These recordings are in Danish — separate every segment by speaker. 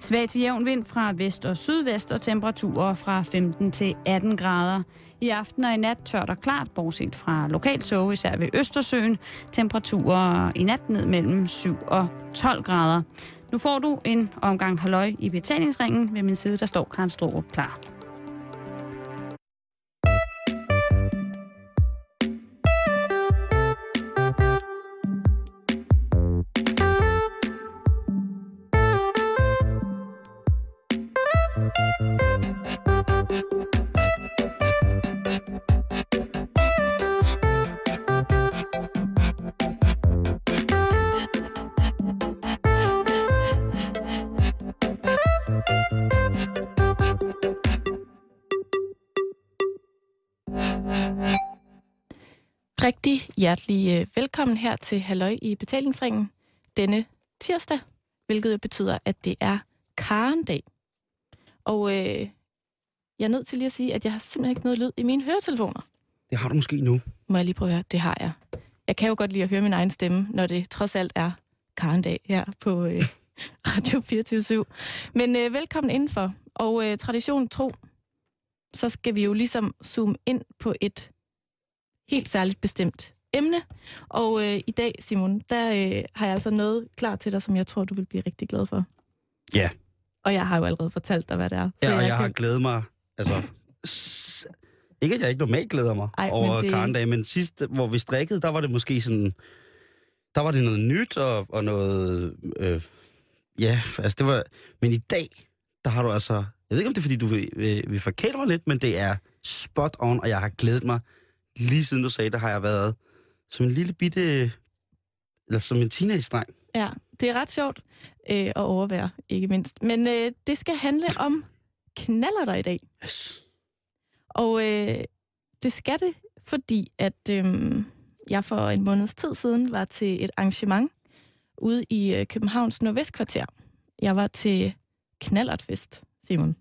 Speaker 1: Svag til jævn vind fra vest og sydvest og temperaturer fra 15 til 18 grader. I aften og i nat tørt og klart, bortset fra lokalt tåge, især ved Østersøen. Temperaturer i nat ned mellem 7 og 12 grader. Nu får du en omgang halløj i betalingsringen. Ved min side, der står Karen Strohrup klar.
Speaker 2: Rigtig hjertelig øh, velkommen her til Halløj i betalingsringen denne tirsdag, hvilket jo betyder, at det er Karen-dag. Og øh, jeg er nødt til lige at sige, at jeg har simpelthen ikke noget lyd i mine høretelefoner.
Speaker 3: Det har du måske nu.
Speaker 2: Må jeg lige prøve at høre? Det har jeg. Jeg kan jo godt lide at høre min egen stemme, når det trods alt er Karen-dag her på øh, Radio 24 Men øh, velkommen indenfor. Og øh, tradition tro, så skal vi jo ligesom zoome ind på et helt særligt bestemt emne. Og øh, i dag, Simon, der øh, har jeg altså noget klar til dig, som jeg tror, du vil blive rigtig glad for.
Speaker 3: Ja.
Speaker 2: Og jeg har jo allerede fortalt dig, hvad det er.
Speaker 3: Ja, og jeg,
Speaker 2: jeg
Speaker 3: jeg har
Speaker 2: kan...
Speaker 3: glædet mig, altså... Ikke, at jeg ikke normalt glæder mig
Speaker 2: Ej,
Speaker 3: over
Speaker 2: det-
Speaker 3: det... Karndag, men sidst, hvor vi strikkede, der var det måske sådan... Der var det noget nyt og, og noget... Øh, ja, altså det var... Men i dag, der har du altså... Jeg ved ikke, om det er, fordi du vil, vil, vil forkæle mig lidt, men det er spot on, og jeg har glædet mig. Lige siden du sagde, der har jeg været som en lille bitte... Eller som en teenage-dreng.
Speaker 2: Ja, det er ret sjovt øh, at overvære, ikke mindst. Men øh, det skal handle om knaller der i dag.
Speaker 3: Yes.
Speaker 2: Og øh, det skal det, fordi at øh, jeg for en måneds tid siden var til et arrangement ude i øh, Københavns Nordvestkvarter. Jeg var til knallertfest, Simon.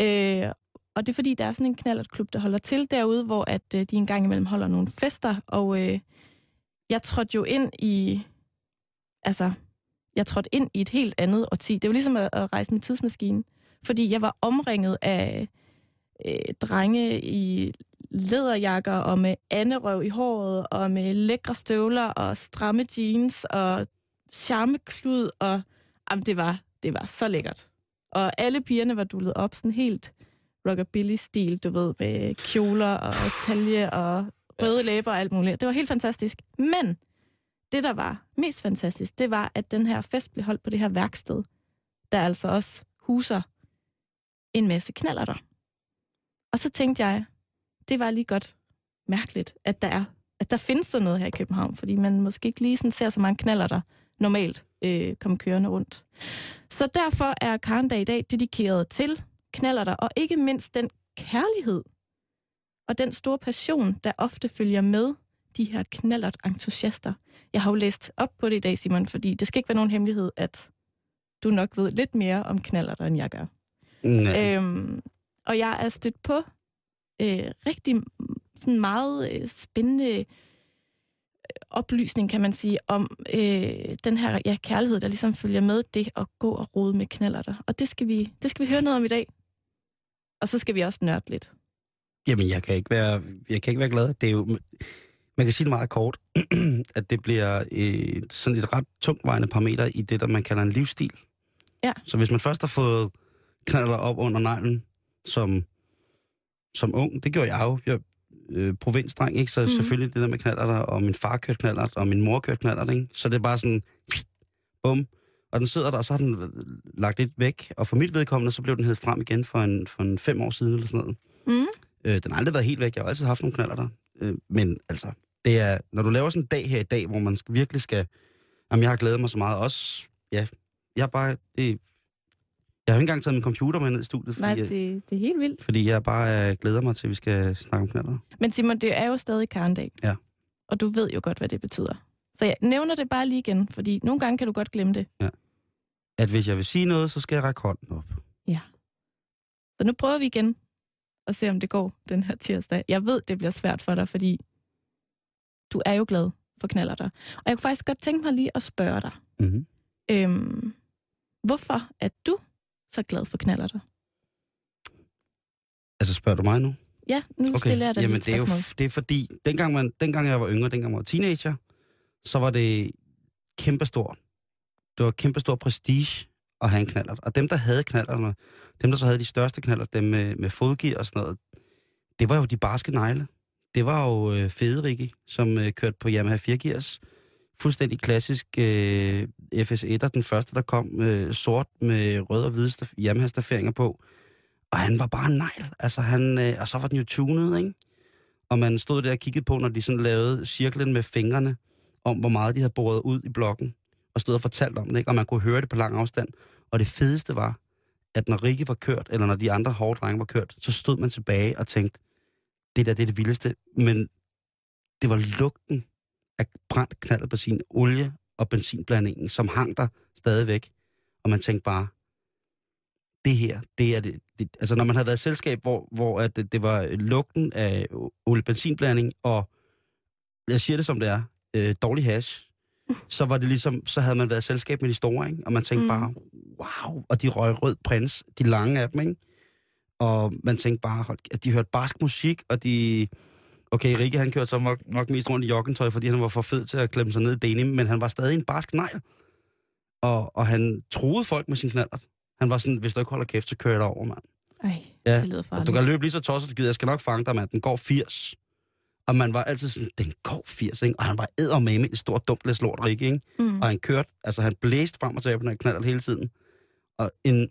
Speaker 2: Øh, og det er fordi, der er sådan en knallertklub, der holder til derude, hvor at øh, de en gang imellem holder nogle fester. Og øh, jeg trådte jo ind i... Altså, jeg trådte ind i et helt andet årti. Det var ligesom at, at rejse med tidsmaskinen. Fordi jeg var omringet af øh, drenge i læderjakker og med anderøv i håret og med lækre støvler og stramme jeans og charmeklud og jamen, det var det var så lækkert. Og alle pigerne var dullet op sådan helt rockabilly-stil, du ved, med kjoler og talje og røde læber og alt muligt. Det var helt fantastisk. Men det, der var mest fantastisk, det var, at den her fest blev holdt på det her værksted, der altså også huser en masse knaller der. Og så tænkte jeg, det var lige godt mærkeligt, at der er at der findes sådan noget her i København, fordi man måske ikke lige sådan ser så mange knaller der normalt øh, komme kørende rundt. Så derfor er Karndag i dag dedikeret til knaller der, og ikke mindst den kærlighed og den store passion, der ofte følger med de her knallert entusiaster. Jeg har jo læst op på det i dag, Simon, fordi det skal ikke være nogen hemmelighed, at du nok ved lidt mere om knaller end jeg gør.
Speaker 3: Nej.
Speaker 2: Øhm, og jeg er stødt på øh, rigtig sådan meget øh, spændende øh, oplysning, kan man sige, om øh, den her ja, kærlighed, der ligesom følger med det at gå og rode med knaller der. Og det skal, vi, det skal vi høre noget om i dag. Og så skal vi også nørde lidt.
Speaker 3: Jamen, jeg kan ikke være, jeg kan ikke være glad. Det er jo, man kan sige det meget kort, at det bliver øh, sådan et ret tungtvejende parameter i det, der man kalder en livsstil.
Speaker 2: Ja.
Speaker 3: Så hvis man først har fået knaller op under neglen som, som ung, det gjorde jeg jo. Jeg øh, provinsdreng, ikke? Så mm. selvfølgelig det der med knaller der, og min far kørte knaller, og min mor kørte knaller, ikke? Så det er bare sådan, bum. Og den sidder der, og så har den lagt lidt væk. Og for mit vedkommende, så blev den hed frem igen for en, for en fem år siden, eller sådan noget.
Speaker 2: Mm.
Speaker 3: Øh, den har aldrig været helt væk. Jeg har altid haft nogle knaller der. Øh, men altså, det er, når du laver sådan en dag her i dag, hvor man skal, virkelig skal... Jamen, jeg har glædet mig så meget. Også, ja, jeg har bare... Det, jeg har ikke engang taget min computer med ned i studiet, fordi,
Speaker 2: Nej,
Speaker 3: jeg,
Speaker 2: det, det er helt vildt.
Speaker 3: fordi jeg bare øh, glæder mig til, at vi skal snakke om knaller.
Speaker 2: Men Simon, det er jo stadig karndag.
Speaker 3: Ja.
Speaker 2: Og du ved jo godt, hvad det betyder. Så jeg nævner det bare lige igen, fordi nogle gange kan du godt glemme det.
Speaker 3: At hvis jeg vil sige noget, så skal jeg række hånden op.
Speaker 2: Så nu prøver vi igen at se, om det går den her tirsdag. Jeg ved, det bliver svært for dig, fordi du er jo glad for knaller der. Og jeg kunne faktisk godt tænke mig lige at spørge dig.
Speaker 3: Mm-hmm.
Speaker 2: Øhm, Hvorfor er du så glad for knallerter?
Speaker 3: Altså, spørger du mig nu?
Speaker 2: Ja, nu okay. stiller jeg dig
Speaker 3: Jamen, det er, jo, det er fordi, dengang, man, dengang jeg var yngre, dengang jeg var teenager, så var det kæmpestor. Det var kæmpestor prestige at have en knallert. Og dem, der havde knallerterne, dem, der så havde de største knaller, dem med, med fodgear og sådan noget, det var jo de barske negle. Det var jo øh, Federike, som øh, kørte på Yamaha 4 gears. Fuldstændig klassisk øh, FS1'er, den første, der kom, øh, sort med rød og hvide staf- Yamaha-stafferinger på. Og han var bare en negl. Altså, han, øh, og så var den jo tunet, ikke? Og man stod der og kiggede på, når de sådan lavede cirklen med fingrene, om hvor meget de havde boret ud i blokken, og stod og fortalt om det, ikke? Og man kunne høre det på lang afstand. Og det fedeste var, at når Rikke var kørt, eller når de andre hårde drenge var kørt, så stod man tilbage og tænkte, det der, det er det vildeste. Men det var lugten af brændt knaldet på sin olie og benzinblandingen, som hang der stadigvæk. Og man tænkte bare, det her, det er det, det altså når man havde været i selskab, hvor, hvor at det, det var lugten af olie-benzinblanding, og jeg siger det som det er, øh, dårlig hash, så var det ligesom, så havde man været selskab med de store, ikke? Og man tænkte
Speaker 2: Mm.
Speaker 3: bare, wow, og de røg rød prins, de lange af dem, ikke? Og man tænkte bare, hold, at de hørte barsk musik, og de... Okay, Rikke han kørte så nok, nok mest rundt i joggentøj, fordi han var for fed til at klemme sig ned i denim, men han var stadig en barsk negl. Og, og han troede folk med sin knallert. Han var sådan, hvis du ikke holder kæft, så kører jeg dig over, mand.
Speaker 2: Ej,
Speaker 3: Ja,
Speaker 2: det lyder
Speaker 3: Og
Speaker 2: farligt.
Speaker 3: du kan løbe lige så tosset, du gider. Jeg skal nok fange dig, mand. Den går 80. Og man var altid sådan, den går 80, ikke? Og han var eddermame en stor dumt lort, Rikke, ikke?
Speaker 2: Mm.
Speaker 3: Og han kørte, altså han blæste frem og tilbage på den her knallert hele tiden. Og en,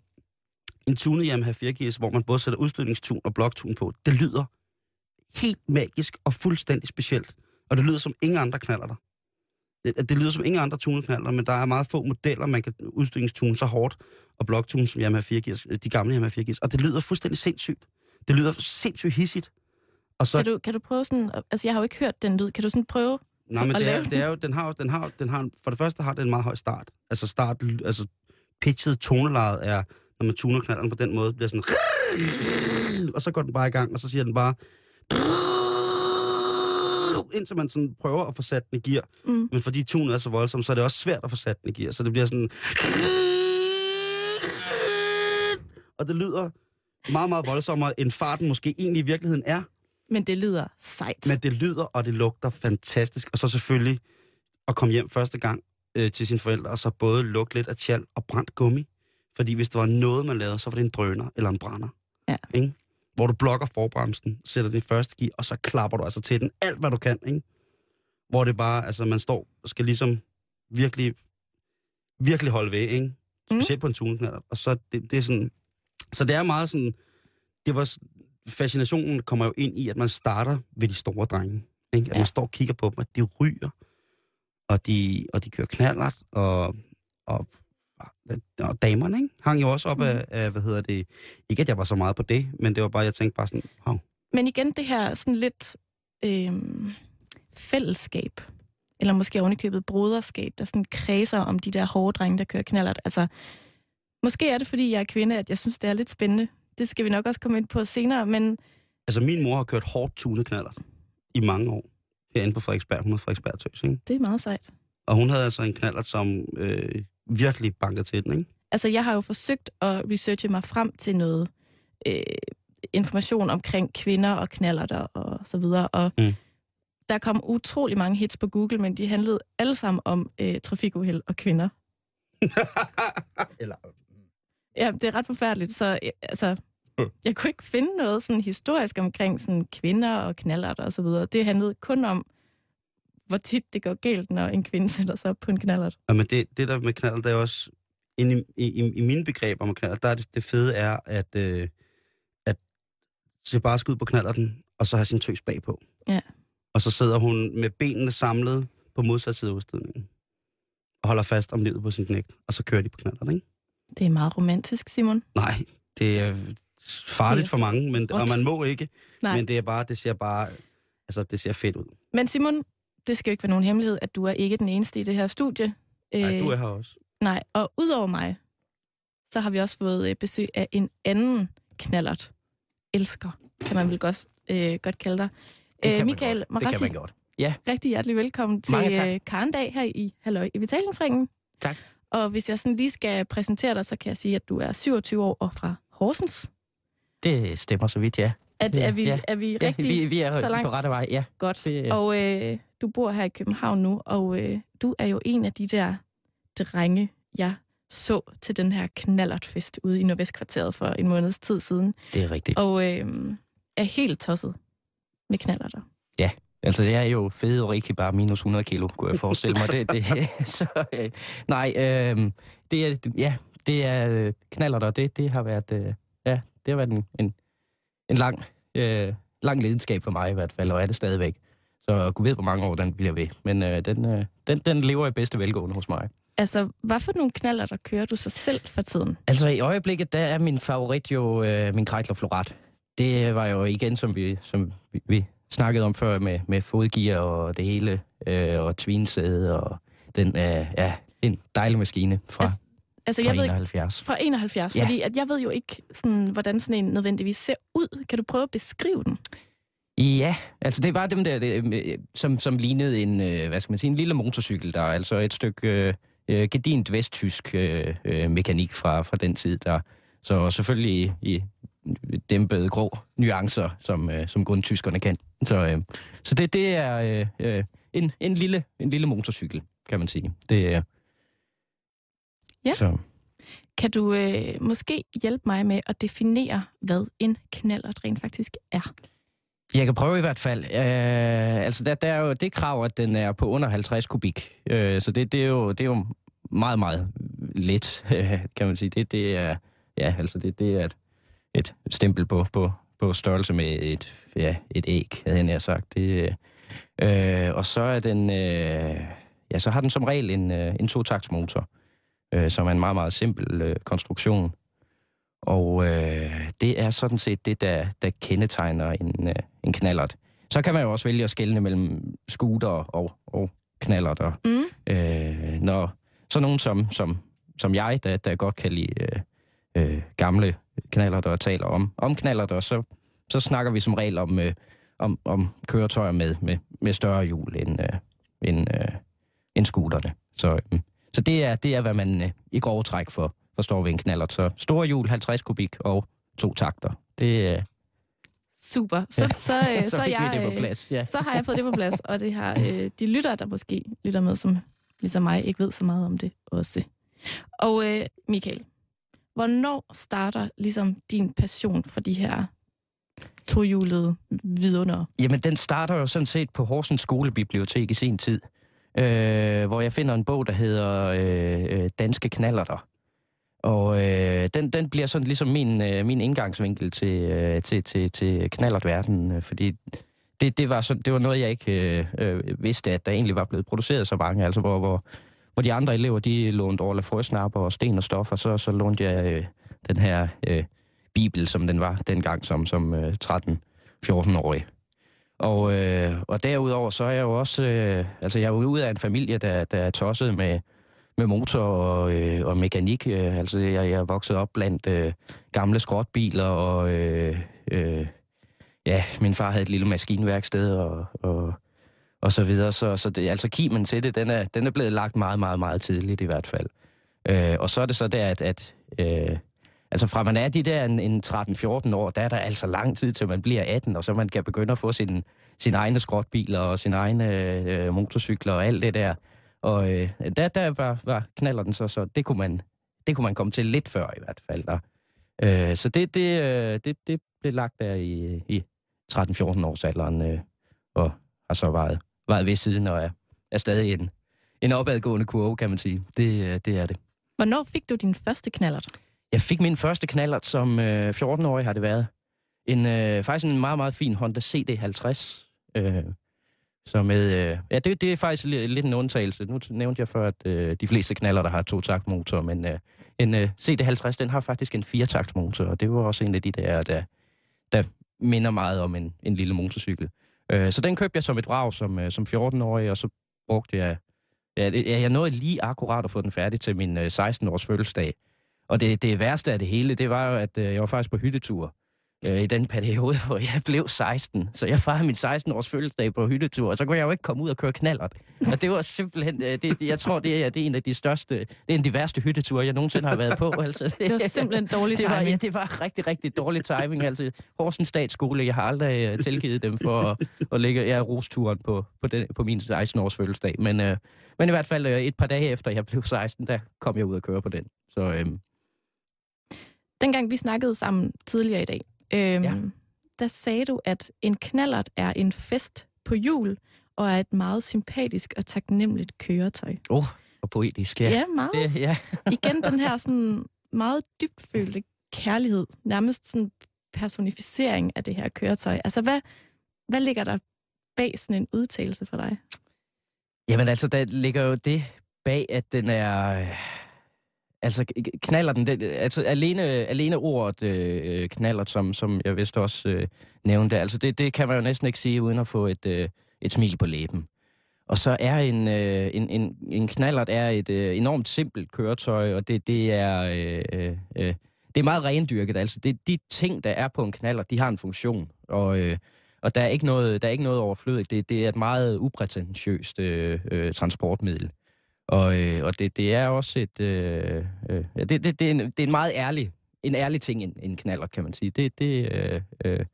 Speaker 3: en tunet Yamaha 4 gears, hvor man både sætter udstødningstun og bloktun på, det lyder helt magisk og fuldstændig specielt. Og det lyder som ingen andre knallerter. Det, det lyder som ingen andre tuneknaller, men der er meget få modeller, man kan udstødningstune så hårdt og bloktune som Yamaha 4 gears, de gamle Yamaha 4 gears. Og det lyder fuldstændig sindssygt. Det lyder sindssygt hissigt. Og så,
Speaker 2: Kan du, kan du prøve sådan... Altså, jeg har jo ikke hørt den lyd. Kan du sådan prøve...
Speaker 3: Nej, men det er, det er jo, den har, jo- den har, den har, for det første har den en meget høj start. Altså start, altså pitchet tonelejet er, når man tuner knalderen på den måde, bliver sådan, og så går den bare i gang, og så siger den bare, indtil man sådan prøver at få sat den i gear.
Speaker 2: Mm.
Speaker 3: Men fordi tunet er så voldsom, så er det også svært at få sat den i gear. Så det bliver sådan... Og det lyder meget, meget voldsommere, end farten måske egentlig i virkeligheden er.
Speaker 2: Men det lyder sejt.
Speaker 3: Men det lyder, og det lugter fantastisk. Og så selvfølgelig at komme hjem første gang øh, til sine forældre, og så både lugte lidt af tjal og brændt gummi. Fordi hvis der var noget, man lavede, så var det en drøner eller en brænder.
Speaker 2: Ja.
Speaker 3: Ikke? Hvor du blokker forbremsen, sætter den i første gear, og så klapper du altså til den alt, hvad du kan. Ikke? Hvor det bare, altså man står og skal ligesom virkelig, virkelig holde ved, ikke? Specielt på en tuneknaller. Og så det, det er sådan, så det er meget sådan, det var, fascinationen kommer jo ind i, at man starter ved de store drenge. Ikke? At
Speaker 2: Ja.
Speaker 3: man står og kigger på dem, at de ryger, og de, og de kører knallert, og, og, og damerne, ikke? Hang jo også op
Speaker 2: Mhm.
Speaker 3: af, af, hvad hedder det, ikke at jeg var så meget på det, men det var bare, jeg tænkte bare sådan, wow,
Speaker 2: Men igen, det her sådan lidt øhm, fællesskab, eller måske ovenikøbet broderskab, der sådan kredser om de der hårde drenge, der kører knallert. Altså, måske er det, fordi jeg er kvinde, at jeg synes, det er lidt spændende. Det skal vi nok også komme ind på senere, men
Speaker 3: Altså, min mor har kørt hårdt tunet knallert i mange år. Herinde på Frederiksberg. Hun er Frederiksberg Tøs, ikke?
Speaker 2: det er meget sejt.
Speaker 3: Og hun havde altså en knallert, som øh, virkelig bankede til den, ikke?
Speaker 2: Altså, jeg har jo forsøgt at researche mig frem til noget øh, information omkring kvinder og knallerter og så videre, og
Speaker 3: Mm.
Speaker 2: der kom utrolig mange hits på Google, men de handlede alle sammen om øh, trafikuheld og kvinder.
Speaker 3: Eller,
Speaker 2: Ja, det er ret forfærdeligt, så øh, altså, jeg kunne ikke finde noget sådan historisk omkring sådan kvinder og knallerter og så videre. Det handlede kun om, hvor tit det går galt, når en kvinde sætter sig op på en knallert.
Speaker 3: ja, men det, det der med knallert, det er også, inde i, i, i mine begreber om knallert, der er det, det fede er, at, øh, at se bare skud på knallerten, og så have sin tøs bagpå.
Speaker 2: Ja.
Speaker 3: Og så sidder hun med benene samlet på modsat side af udstødningen. Og holder fast om livet på sin knægt. Og så kører de på knallerten, ikke?
Speaker 2: Det er meget romantisk, Simon.
Speaker 3: Nej, det er farligt for mange, men, og man må ikke.
Speaker 2: Nej.
Speaker 3: Men det er bare, det ser bare, altså det ser fedt ud.
Speaker 2: Men Simon, det skal jo ikke være nogen hemmelighed, at du er ikke den eneste i det her studie.
Speaker 3: Nej,
Speaker 2: Øh,
Speaker 3: du er her også.
Speaker 2: Nej, og udover mig, så har vi også fået øh, besøg af en anden knallert. Elsker, kan man vel godt, øh, godt kalde dig.
Speaker 4: Det kan man
Speaker 2: Michael
Speaker 4: godt. Det kan man godt. Ja,
Speaker 2: rigtig hjertelig velkommen til øh, Karendag her i Halløj i Betalingsringen.
Speaker 4: Tak.
Speaker 2: Og hvis jeg sådan lige skal præsentere dig, så kan jeg sige, at du er 27 år og fra Horsens.
Speaker 4: Det stemmer så vidt, ja.
Speaker 2: Er,
Speaker 4: Ja,
Speaker 2: er, vi,
Speaker 4: ja.
Speaker 2: er vi
Speaker 4: Ja,
Speaker 2: rigtig
Speaker 4: vi, vi er
Speaker 2: så langt?
Speaker 4: på rette vej, ja.
Speaker 2: godt?
Speaker 4: Det-
Speaker 2: Og øh, du bor her i København nu, og øh, du er jo en af de der drenge, jeg så til den her knallertfest ude i Nordvestkvarteret for en måneds tid siden.
Speaker 4: Det er rigtigt.
Speaker 2: Og øh, er helt tosset med knallerter.
Speaker 4: Altså, det er jo fede og rigtig bare minus 100 kilo, kunne jeg forestille mig. Det, det, så, øh, nej, øh, det er, ja, det er øh, knaller der. Det, det har været, øh, ja, det har været en, en, en lang, øh, lang lidenskab for mig i hvert fald, og er det stadigvæk. Så Gud ved, hvor mange år den bliver ved. Men øh, den, øh, den, den lever i bedste velgående hos mig.
Speaker 2: Altså, hvad for nogle knallerter kører du så selv for tiden?
Speaker 4: Altså i øjeblikket, der er min favorit jo øh, min Kreidler Florat. Det var jo igen, som vi, som vi, vi snakkede om før, med, med fodgear og det hele, øh, og tvinsæde, og den øh, ja, en dejlig maskine fra,
Speaker 2: Altså, Altså,
Speaker 4: fra
Speaker 2: jeg ved ikke,
Speaker 4: 71.
Speaker 2: fra 71,
Speaker 4: Ja.
Speaker 2: fordi at jeg ved jo ikke, sådan, hvordan sådan en nødvendigvis ser ud. Kan du prøve at beskrive den?
Speaker 4: Ja, altså det var dem der, det, øh, som, som lignede en, øh, hvad skal man sige, en lille motorcykel, der er altså et stykke øh, øh, gedint vesttysk øh, øh, mekanik fra, fra den tid, der så selvfølgelig i, dæmpede grå nuancer, som, øh, som kun tyskerne kan. Så, øh, så det, det er øh, øh, en, en, lille, en lille motorcykel, kan man sige. Det er...
Speaker 2: Ja.
Speaker 4: Så,
Speaker 2: Kan du øh, måske hjælpe mig med at definere, hvad en knallert rent faktisk er?
Speaker 4: Jeg kan prøve i hvert fald. Øh, altså, der, der er jo det krav, at den er på under 50 kubik. Øh, så det, det, er jo, det er jo meget, meget let, kan man sige. Det, det er, ja, altså det, det er et, et stempel på, på, på størrelse med et, ja, et æg, havde jeg nær sagt. Det, øh, og så er den, øh, ja, så har den som regel en, øh, en totaktsmotor, øh, som er en meget, meget simpel øh, konstruktion. Og øh, det er sådan set det, der, der kendetegner en, øh, en knallert. Så kan man jo også vælge at skelne mellem scooter og, og knallerter.
Speaker 2: Mm.
Speaker 4: Øh, når så nogen som, som, som jeg, der, der godt kan lide øh, øh, gamle knallerter og taler om, om knallerter, så, så snakker vi som regel om, øh, om, om køretøjer med, med, med større hjul end, øh, end, øh, end scooterne. Så, øh, så det, er, det er, hvad man øh, i grove træk for, forstår ved en knallert. Så store hjul, 50 kubik og to takter. Det, øh,
Speaker 2: Super. Så,
Speaker 4: Ja.
Speaker 2: så, så,
Speaker 4: så
Speaker 2: så, jeg,
Speaker 4: det på
Speaker 2: øh,
Speaker 4: plads. Ja.
Speaker 2: så har jeg fået det på plads, og det har øh, de lyttere, der måske lytter med, som ligesom mig ikke ved så meget om det også. Og øh, Michael, hvornår starter ligesom din passion for de her tohjulede vidunder?
Speaker 4: Jamen, den starter jo sådan set på Horsens skolebibliotek i sin tid, øh, hvor jeg finder en bog, der hedder øh, øh, Danske Knallerter. Og øh, den, den bliver sådan ligesom min, øh, min indgangsvinkel til, øh, til, til, til knallertverdenen, øh, fordi det, det, var sådan, det var noget, jeg ikke øh, øh, vidste, at der egentlig var blevet produceret så mange, altså hvor, hvor, hvor de andre elever, de lånte Orla Frøsnapper og Sten og Stof, og så, så lånte jeg øh, den her øh, bibel, som den var dengang som, som øh, 13-14-årig. Og, øh, og derudover så er jeg jo også, øh, altså jeg er jo ude af en familie, der, der er tosset med, med motor og, øh, og mekanik. Øh, altså jeg, jeg er vokset op blandt øh, gamle skrotbiler, og øh, øh, ja, min far havde et lille maskinværksted og, og, og så videre. Så, så det, altså kimen til det, den er, den er blevet lagt meget, meget, meget tidligt i hvert fald. Øh, og så er det så der, at, at øh, altså fra man er de der en, en 13-14 år, der er der altså lang tid til man bliver 18, og så man kan begynde at få sin, sin egne skrotbiler og sine egne øh, motorcykler og alt det der. Og øh, der, der var, var knaller den så, så det kunne, man, det kunne man komme til lidt før i hvert fald. Der. Øh, så det, det, øh, det, det blev lagt der i, i 13-14 års alderen, øh, og har så vejet, vejet ved siden og er, er stadig en, en opadgående kurve, kan man sige. Det, øh, det er det.
Speaker 2: Hvornår fik du din første knallert?
Speaker 4: Jeg fik min første knallert som øh, 14-årig, har det været. En, øh, faktisk en meget, meget fin Honda CD50. Øh, så med, øh, ja, det, det er faktisk lidt, lidt en undtagelse. Nu nævnte jeg før, at øh, de fleste knaller, der har to taktmotor, men øh, en øh, CD50, den har faktisk en firetaktsmotor, og det var også en af de der, der, der minder meget om en, en lille motorcykel. Øh, så den købte jeg som et vrag som, øh, som 14-årig, og så brugte jeg... Ja, ja, jeg nåede lige akkurat at få den færdig til min øh, 16-års fødselsdag. Og det, det værste af det hele, det var jo, at øh, jeg var faktisk på hyttetur øh, i den periode, hvor jeg blev 16. Så jeg fejrede min 16-års fødselsdag på hyttetur, og så kunne jeg jo ikke komme ud og køre knallert. Og det var simpelthen, øh, det, jeg tror, det er, det er en af de største, det er en af de værste hytteture, jeg nogensinde har været på. Altså,
Speaker 2: Det var simpelthen dårlig
Speaker 4: det var,
Speaker 2: timing.
Speaker 4: ja, det var rigtig, rigtig dårlig timing. Altså, Horsens Statsskole, jeg har aldrig uh, tilgivet dem for at, at lægge ja, rosturen på, på, den, på min 16-års fødselsdag. Men, uh, men i hvert fald uh, et par dage efter jeg blev 16, der kom jeg ud og køre på den. Så øhm,
Speaker 2: Dengang vi snakkede sammen tidligere i dag, øhm,
Speaker 4: Ja.
Speaker 2: der sagde du, at en knallert er en fest på jul, og er et meget sympatisk og taknemmeligt køretøj.
Speaker 4: oh, og poetisk, ja.
Speaker 2: Ja, meget.
Speaker 4: Det, ja.
Speaker 2: Igen den her sådan meget dybfølte kærlighed, nærmest sådan personificering af det her køretøj. Altså, hvad, hvad ligger der bag sådan en udtalelse for dig?
Speaker 4: Jamen altså, der ligger jo det bag, at den er... Altså, knaller den... Det, altså, alene, alene ordet øh, knaller, som, som jeg vist også øh, nævnte, altså det, det kan man jo næsten ikke sige, uden at få et, øh, et smil på læben. Og så er en, øh, en, en, en knallert er et øh, enormt simpelt køretøj, og det, det er... Øh, øh, øh, det er meget rendyrket, altså det, de ting, der er på en knaller, de har en funktion, og, øh, og der er ikke noget, der er ikke noget overflødigt. Det, det er et meget uprætentiøst øh, øh, transportmiddel. Og, øh, og det, det er også et... Øh, øh, ja, det, det, det, er en, det er en meget ærlig, en ærlig ting, en, en knaller, kan man sige. Det, det, øh, øh,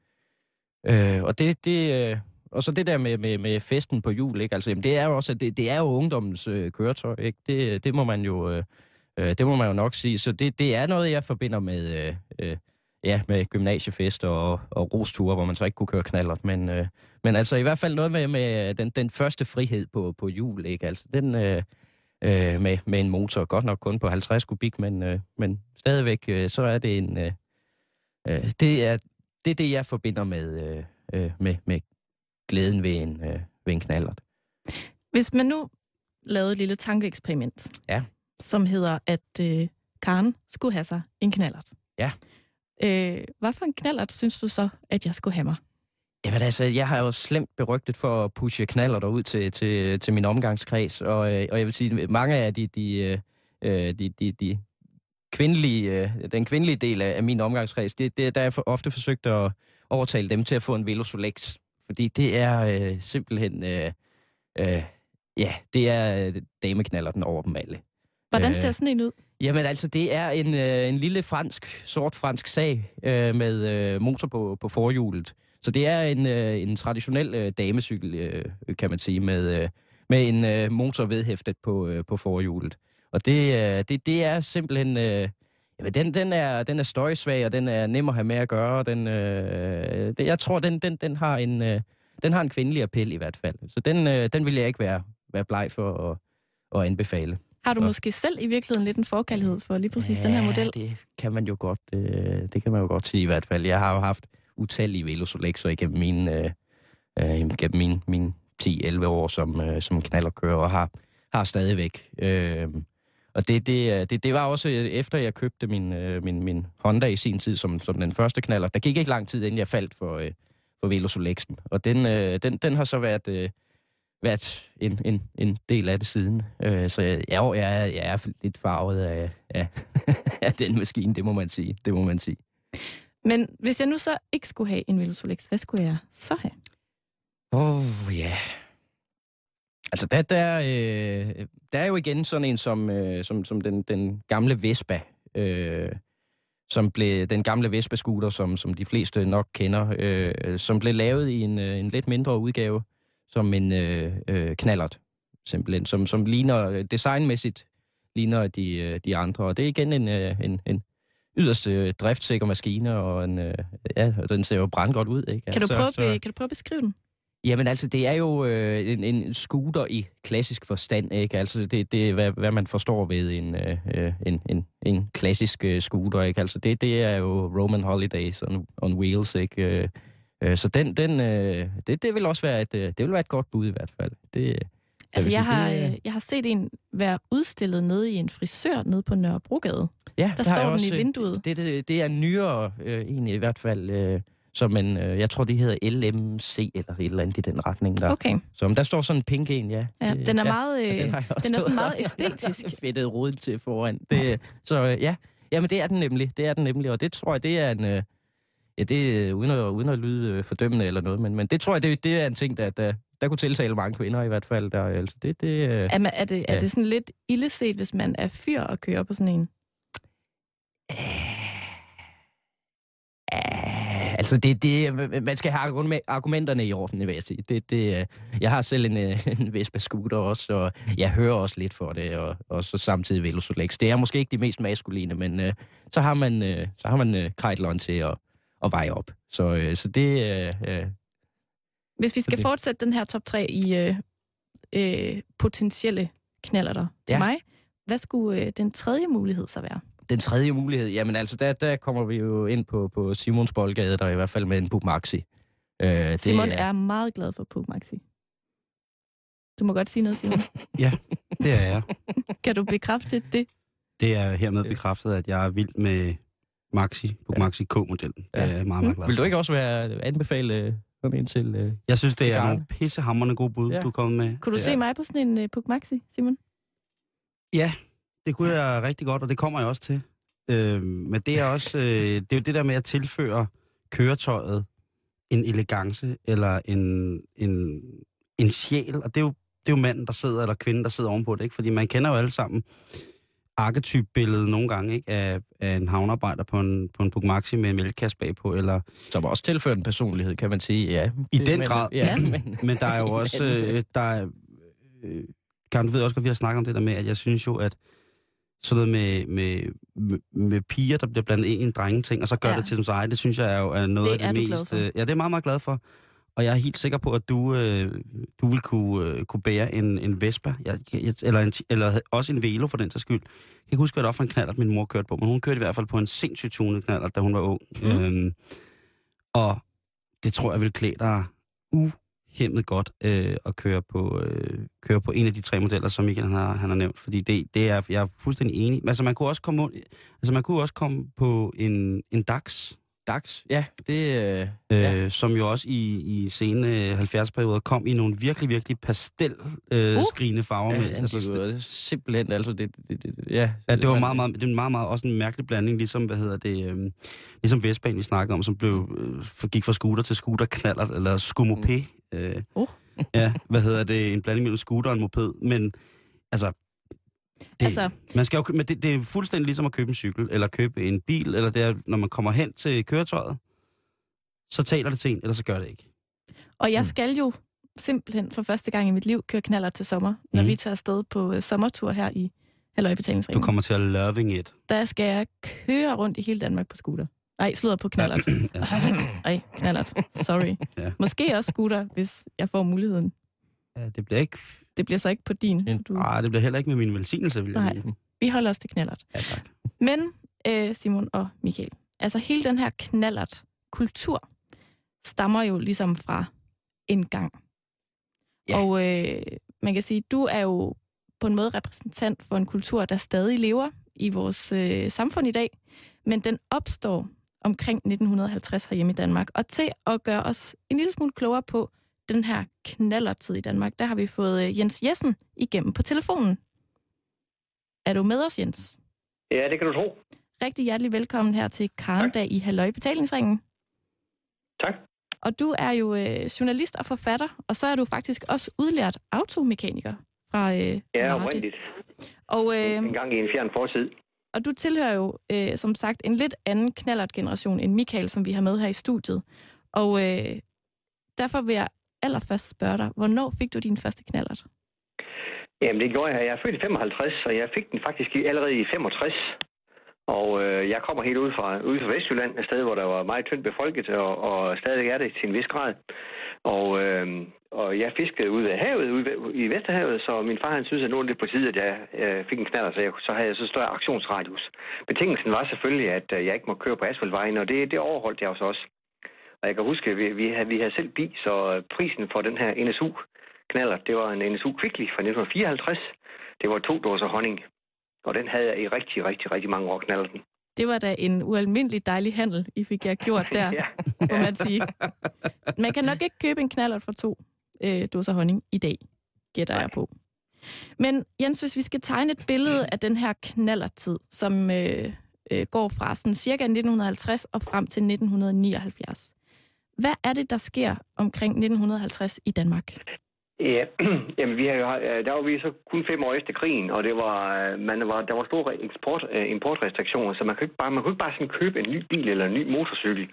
Speaker 4: øh, og det, det, øh, og så det der med, med, med festen på jul, ikke? Altså, jamen, det er jo også, det, det er jo ungdommens øh, køretøj, ikke? Det, det må man jo, øh, øh det må man jo nok sige. Så det, det er noget, jeg forbinder med, øh, øh, ja, med gymnasiefester og, og rosture, hvor man så ikke kunne køre knallert. Men, øh, men altså i hvert fald noget med, med den, den første frihed på, på jul, ikke? Altså den øh, øh, med, med en motor, godt nok kun på 50 kubik, men, øh, men stadigvæk, øh, så er det en... Øh, øh, det, er, det er det, jeg forbinder med, øh, øh, med, med glæden ved en, øh, ved en knallert.
Speaker 2: Hvis man nu lavede et lille tankeeksperiment,
Speaker 4: Ja.
Speaker 2: som hedder, at øh, Karen skulle have sig en knallert.
Speaker 4: Ja.
Speaker 2: Øh, hvad for en knallert synes du så, at jeg skulle have mig?
Speaker 4: Jamen altså, jeg har jo slemt berygtet for at pushe knaller derud til, til, til min omgangskreds, og, øh, og jeg vil sige, mange af de, de, øh, øh, de, de, de kvindelige, den kvindelige del af, af min omgangskreds, det, det, der er jeg for, ofte forsøgt at overtale dem til at få en Velosolex, fordi det er øh, simpelthen, øh, øh, ja, det er dameknaller den over dem alle.
Speaker 2: Hvordan ser sådan en ud?
Speaker 4: Jamen altså, det er en, øh, en lille fransk, sort fransk sag øh, med øh, motor på, på forhjulet. Så det er en, øh, en traditionel øh, damecykel, øh, kan man sige, med, øh, med en øh, motor vedhæftet på, øh, på forhjulet. Og det, øh, det, det er simpelthen... Øh, jamen, den, den, er, den er støjsvag, og den er nem at have med at gøre. og Den, øh, det, jeg tror, den, den, den, har en, øh, den har en kvindelig appel i hvert fald. Så den, øh, den vil jeg ikke være, være bleg for at, at anbefale.
Speaker 2: Har du måske selv i virkeligheden lidt en forkærlighed for lige præcis
Speaker 4: ja,
Speaker 2: den her model?
Speaker 4: det kan man jo godt, øh, det kan man jo godt sige i hvert fald. Jeg har jo haft utallige Velosolexer igennem mine, øh, øh, igennem mine, mine 10-11 år som, øh, som knallerkører, og har, har stadigvæk. Øh, og det, det, øh, det, det var også øh, efter, jeg købte min, øh, min, min Honda i sin tid som, som den første knaller. Der gik ikke lang tid, inden jeg faldt for, øh, for Velosolexen. Og den, øh, den, den har så været... Øh, været en, en, en del af det siden. Øh, så jeg, jeg, jeg, er, jeg er lidt farvet af, af, af den maskine, det må man sige. Det må man sige.
Speaker 2: Men hvis jeg nu så ikke skulle have en Velosolex, hvad skulle jeg så have?
Speaker 4: Åh, oh, ja. Yeah. Altså, der, der, øh, der er jo igen sådan en som, øh, som, som den, den gamle Vespa, øh, som blev den gamle Vespa-scooter, som, som de fleste nok kender, øh, som blev lavet i en, øh, en lidt mindre udgave, som en øh, øh, knallert, simpelthen, som, som ligner øh, designmæssigt ligner de, øh, de andre. Og det er igen en, øh, en, en yderst øh, driftsikker maskine, og en, øh, ja, den ser jo brandgodt ud. Ikke?
Speaker 2: Kan, du
Speaker 4: Altså,
Speaker 2: prøve,
Speaker 4: så-
Speaker 2: så... kan du prøve at beskrive den?
Speaker 4: Jamen altså, det er jo øh, en, en scooter i klassisk forstand, ikke? Altså, det, det er, hvad, hvad man forstår ved en, øh, øh, en, en, en klassisk øh, scooter, ikke? Altså, det, det er jo Roman Holidays on, on wheels, ikke? Øh, øh, så den, den, øh, det, det vil også være et, øh, det vil være et godt bud i hvert fald. Det,
Speaker 2: Altså,
Speaker 4: vil
Speaker 2: jeg har,
Speaker 4: det
Speaker 2: øh, jeg har set en være udstillet nede i en frisør nede på Nørrebrogade.
Speaker 4: ja,
Speaker 2: Der står den
Speaker 4: også,
Speaker 2: i
Speaker 4: øh,
Speaker 2: vinduet.
Speaker 4: Det, det, det er nyere, øh, egentlig i hvert fald, øh, som en, øh, jeg tror, det hedder LMC, eller et eller andet i den retning der.
Speaker 2: Okay,
Speaker 4: Så men der står sådan en pink en, ja.
Speaker 2: ja,
Speaker 4: Det-
Speaker 2: den er meget, øh,
Speaker 4: Ja, har jeg også
Speaker 2: den er sådan meget æstetisk.
Speaker 4: Fedtet roden til foran. Det, så øh, ja, jamen det er den nemlig. Det er den nemlig, og det tror jeg, det er en, øh, Ja, det er uden at, uden at lyde øh, fordømmende eller noget, men, men det tror jeg, det, det er en ting, der, der, der kunne tiltale mange kvinder i hvert fald. Der, altså, det, det, øh,
Speaker 2: Er, man, er, det, er
Speaker 4: Ja.
Speaker 2: det sådan lidt illeset, hvis man er fyr og kører på sådan en?
Speaker 4: Ah, altså, det, det, man skal have argumen- argumenterne i orden, vil jeg sige. Det, det, øh, jeg har selv en, øh, en Vespa scooter også, og jeg hører også lidt for det, og, og så samtidig Velosolex. Det er måske ikke de mest maskuline, men øh, så har man, øh, så har man øh, krejtleren til at, at veje op. Så, øh, så det... Øh,
Speaker 2: Hvis vi skal fortsætte den her top 3 i øh, øh, potentielle knallerter til
Speaker 4: Ja.
Speaker 2: mig, hvad skulle øh, den tredje mulighed så være?
Speaker 4: Den tredje mulighed, jamen altså, der, der kommer vi jo ind på, på Simons Boldgade, der er i hvert fald med en Bug Maxi. Øh, det
Speaker 2: Simon er meget glad for Puk Maxi. Du må godt sige noget, Simon.
Speaker 3: Det er jeg.
Speaker 2: kan du bekræfte det?
Speaker 3: Det er hermed bekræftet, at jeg er vild med Maxi, på Maxi K-modellen. Det er jeg meget, meget glad
Speaker 4: Vil du
Speaker 3: for.
Speaker 4: ikke også være anbefale øh, sådan en til... Øh,
Speaker 3: Jeg synes, det er
Speaker 4: Garde?
Speaker 3: nogle pissehammerende gode bud,
Speaker 4: Ja.
Speaker 3: du kommet med.
Speaker 2: Kunne du
Speaker 3: Det
Speaker 2: se mig på sådan en uh, Puk Maxi, Simon?
Speaker 3: Ja, det kunne jeg rigtig godt, og det kommer jeg også til. Øh, men det er også, øh, det er jo det der med at tilføre køretøjet en elegance eller en, en, en sjæl, og det er, jo, det er jo manden, der sidder, eller kvinden, der sidder ovenpå det, ikke? Fordi man kender jo alle sammen arketypbilledet nogle gange, ikke? Af, af en havnearbejder på en, på en Puk Maxi med en mælkekasse bagpå, eller
Speaker 4: som også tilført en personlighed, kan man sige. Ja,
Speaker 3: I den
Speaker 4: men,
Speaker 3: grad.
Speaker 4: Ja, men,
Speaker 3: Men der er jo også, øh, der er, øh, Karen, du ved også godt, vi har snakket om det der med, at jeg synes jo, at sådan noget med, med, med, med piger, der bliver blandet ind i en drengeting, og så gør
Speaker 2: Ja.
Speaker 3: det til deres eget, det synes jeg er jo er noget
Speaker 2: Det
Speaker 3: af det mest... Øh, ja, det er jeg meget, meget glad for. Og jeg er helt sikker på, at du, øh, du vil kunne, øh, kunne bære en, en Vespa, jeg, jeg, eller, en, eller også en Velo for den sags skyld. Jeg kan huske, hvad det var for en knallert, min mor kørte på, men hun kørte i hvert fald på en sindssygt tunet knallert, da hun var ung.
Speaker 2: Mm.
Speaker 3: Øhm, og det tror jeg vil klæde dig uhemmet godt øh, at køre på, øh, køre på en af de tre modeller, som Michael han har, han har nævnt. Fordi det, det er, jeg er fuldstændig enig. Altså man kunne også komme, altså, man kunne også komme på en, en DAX,
Speaker 4: Dags, ja, det... Øh,
Speaker 3: øh,
Speaker 4: Ja.
Speaker 3: som jo også i, i sene 70-perioder kom i nogle virkelig, virkelig pastel øh,
Speaker 2: Uh.
Speaker 3: farver.
Speaker 4: ja,
Speaker 3: med,
Speaker 4: altså,
Speaker 3: altså,
Speaker 4: det var simpelthen, altså, det, det, det, ja.
Speaker 3: Ja, det var meget, meget, det er meget, meget, også en mærkelig blanding, ligesom, hvad hedder det, øhm, ligesom Vespaen, vi snakkede om, som blev, øh, gik fra scooter til scooter knaller, eller skumopé. Mm. Øh,
Speaker 2: Uh.
Speaker 3: Ja, hvad hedder det, en blanding mellem scooter og en moped, men altså, det,
Speaker 2: Altså-
Speaker 3: man skal jo, men det, det er fuldstændig ligesom at købe en cykel, eller købe en bil, eller det er, når man kommer hen til køretøjet, så taler det til en, eller så gør det ikke.
Speaker 2: Og jeg
Speaker 4: Mm.
Speaker 2: skal jo simpelthen for første gang i mit liv køre knaller til sommer, når
Speaker 3: Mm.
Speaker 2: vi tager afsted på uh, sommertur her i Halløj
Speaker 3: Du kommer til at loving it.
Speaker 2: Der skal jeg køre rundt i hele Danmark på scooter. Nej, sludder på knallert.
Speaker 3: Ja.
Speaker 2: Nej, knallert. Sorry.
Speaker 3: Ja.
Speaker 2: Måske også scooter, hvis jeg får muligheden.
Speaker 3: Ja, det bliver ikke,
Speaker 2: Det bliver så ikke på din. Så du...
Speaker 3: ah, det bliver heller ikke med min velsignelse, vil jeg
Speaker 2: Nej. Vi holder os til knallert.
Speaker 3: Ja, tak.
Speaker 2: Men, øh, Simon og Michael, altså hele den her knallert kultur stammer jo ligesom fra en gang.
Speaker 4: Ja.
Speaker 2: Og øh, man kan sige, du er jo på en måde repræsentant for en kultur, der stadig lever i vores øh, samfund i dag, men den opstår omkring 1950 herhjemme i Danmark. Og til at gøre os en lille smule klogere på den her knallertid i Danmark, der har vi fået øh, Jens Jessen igennem på telefonen. Er du med os, Jens?
Speaker 5: Ja, det kan du tro.
Speaker 2: Rigtig hjertelig velkommen her til Karndag i Halløj Betalingsringen.
Speaker 5: Tak.
Speaker 2: Og du er jo øh, journalist og forfatter, og så er du faktisk også udlært automekaniker fra øh,
Speaker 5: Ja, oprindeligt.
Speaker 2: Og, øh,
Speaker 5: En gang i en fjern fortid.
Speaker 2: og du tilhører jo, øh, som sagt, en lidt anden knallert-generation end Michael, som vi har med her i studiet. Og øh, derfor vil jeg allerførst spørge dig, hvornår fik du din første knallert?
Speaker 5: Jamen, det gjorde jeg. Jeg er født i 55, og jeg fik den faktisk allerede i 65. Og øh, jeg kommer helt ud fra, ude fra Vestjylland, et sted, hvor der var meget tyndt befolket, og, og stadig er det til en vis grad. Og, øh, og jeg fiskede ude af havet, ude ved- i Vesterhavet, så min far han synes, at nu er det på tide, at jeg øh, fik en knaller, så, jeg, så havde jeg så større aktionsradius. Betingelsen var selvfølgelig, at øh, jeg ikke må køre på asfaltvejen, og det, det overholdt jeg også også. Og jeg kan huske, at vi, vi, havde, vi havde selv bil, så øh, prisen for den her NSU knaller, det var en NSU Quickly fra 1954. Det var to dåser honning. Og den havde jeg i rigtig, rigtig, rigtig mange år knaller den.
Speaker 2: Det var da en ualmindelig dejlig handel, I fik jeg gjort der,
Speaker 5: ja.
Speaker 2: må man sige. Man kan nok ikke købe en knallert for to øh, dåser honning i dag, gætter jeg på. Men Jens, hvis vi skal tegne et billede af den her knallertid, som øh, øh, går fra sådan cirka 1950 og frem til 1979. Hvad er det, der sker omkring 1950 i Danmark?
Speaker 5: Ja, jamen vi har jo, øh, der var vi så kun fem år efter krigen, og det var, øh, man var, der var store eksport, øh, importrestriktioner, så man kunne ikke bare, man kunne ikke bare sådan købe en ny bil eller en ny motorcykel.